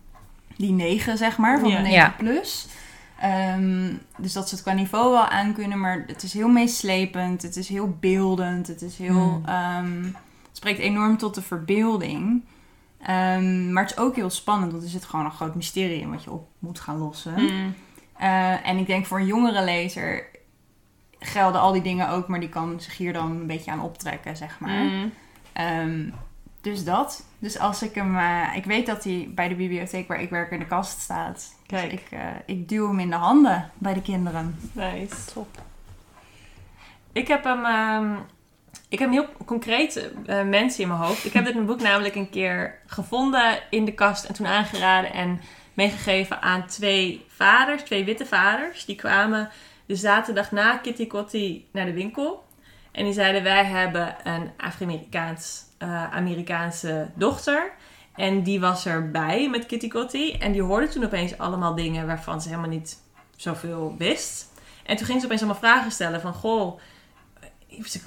die 9, zeg maar, van Ja. de 9 Ja. Ehm, dus dat ze het qua niveau wel aan kunnen, maar het is heel meeslepend, het is heel beeldend, het is heel. Hmm. ehm, het spreekt enorm tot de verbeelding. Ehm, maar het is ook heel spannend, want er zit gewoon een groot mysterie in wat je op moet gaan lossen. Mm. Eh, en ik denk voor een jongere lezer gelden al die dingen ook, maar die kan zich hier dan een beetje aan optrekken, zeg maar. Mm. Ehm, dus dat. Dus als ik hem. eh, ik weet dat hij bij de bibliotheek waar ik werk in de kast staat. Kijk. Dus ik, eh, ik duw hem in de handen bij de kinderen. Nice. top. Ik heb hem, ehm, ik heb heel concrete eh, mensen in mijn hoofd. Ik heb dit boek namelijk een keer gevonden in de kast en toen aangeraden en meegegeven aan twee vaders, twee witte vaders. Die kwamen de zaterdag na Kitty Kotti naar de winkel. En die zeiden, wij hebben een Afro-Amerikaans, eh, Amerikaanse dochter. En die was erbij met Kitty Kotti. En die hoorde toen opeens allemaal dingen waarvan ze helemaal niet zoveel wist. En toen ging ze opeens allemaal vragen stellen van... Goh,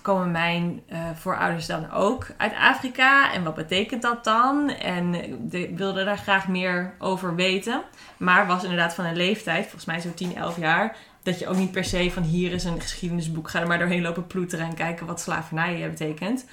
komen mijn eh, voorouders dan ook uit Afrika? En wat betekent dat dan? En de, wilde daar graag meer over weten. Maar was inderdaad van een leeftijd, volgens mij zo'n 10, 11 jaar... dat je ook niet per se van hier is een geschiedenisboek... ga er maar doorheen lopen ploeteren en kijken wat slavernij betekent.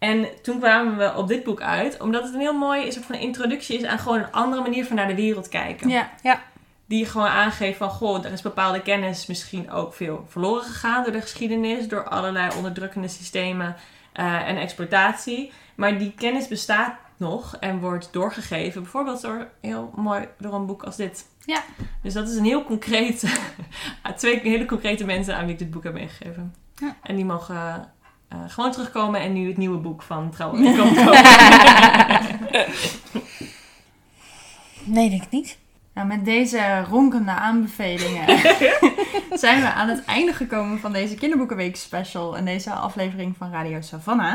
En toen kwamen we op dit boek uit... omdat het een heel mooi soort van introductie is... aan gewoon een andere manier van naar de wereld kijken Ja. die gewoon aangeeft van, goh, er is bepaalde kennis misschien ook veel verloren gegaan door de geschiedenis, door allerlei onderdrukkende systemen. eh, en exploitatie. Maar die kennis bestaat nog en wordt doorgegeven. Bijvoorbeeld door, heel mooi, door een boek als dit. Ja. Dus dat is een heel concreet, twee hele concrete mensen aan wie ik dit boek heb meegegeven. Ja. En die mogen eh, gewoon terugkomen en nu het nieuwe boek van Trouwen komt komen. Nee, denk ik niet. Nou, met deze ronkende aanbevelingen zijn we aan het einde gekomen van deze Kinderboekenweek special en deze aflevering van Radio Savannah.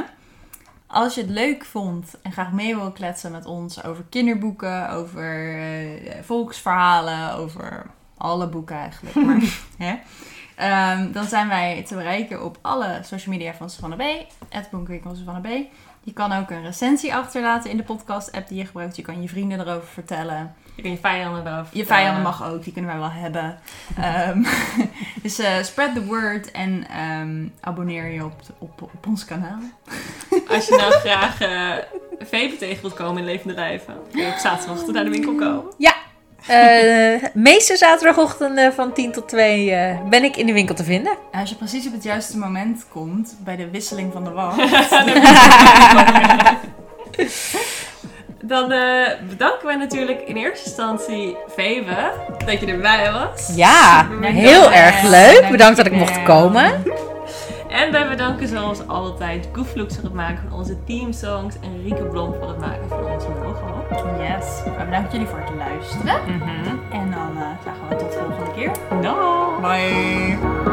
Als je het leuk vond en graag mee wil kletsen met ons over kinderboeken, over eh, volksverhalen, over alle boeken eigenlijk, maar, hè? Ehm, dan zijn wij te bereiken op alle social media van Savannah B, het Savannah B. Je kan ook een recensie achterlaten in de podcast-app die je gebruikt. Je kan je vrienden erover vertellen. Je kan je vijanden eraf. Je vijanden mag ook, die kunnen wij wel hebben. Ehm, dus eh, spread the word en ehm, abonneer je op, op, op ons kanaal. Als je nou graag eh Febe tegen wilt komen in levende lijven, kun je op zaterdag naar de winkel komen. Eh meeste zaterdagochtenden van 10 tot 2 eh, ben ik in de winkel te vinden. En als je precies op het juiste moment komt, bij de wisseling van de wacht, Dan eh, bedanken wij natuurlijk in eerste instantie Febe dat je erbij was. Ja, heel erg leuk. Bedankt dat ik mocht komen. En wij bedanken zoals altijd Gooflux voor het maken van onze themesongs en Rieke Blom voor het maken van onze logo. yes. We bedanken jullie voor het luisteren. En dan eh, zeggen we tot de volgende keer. Dag! Bye.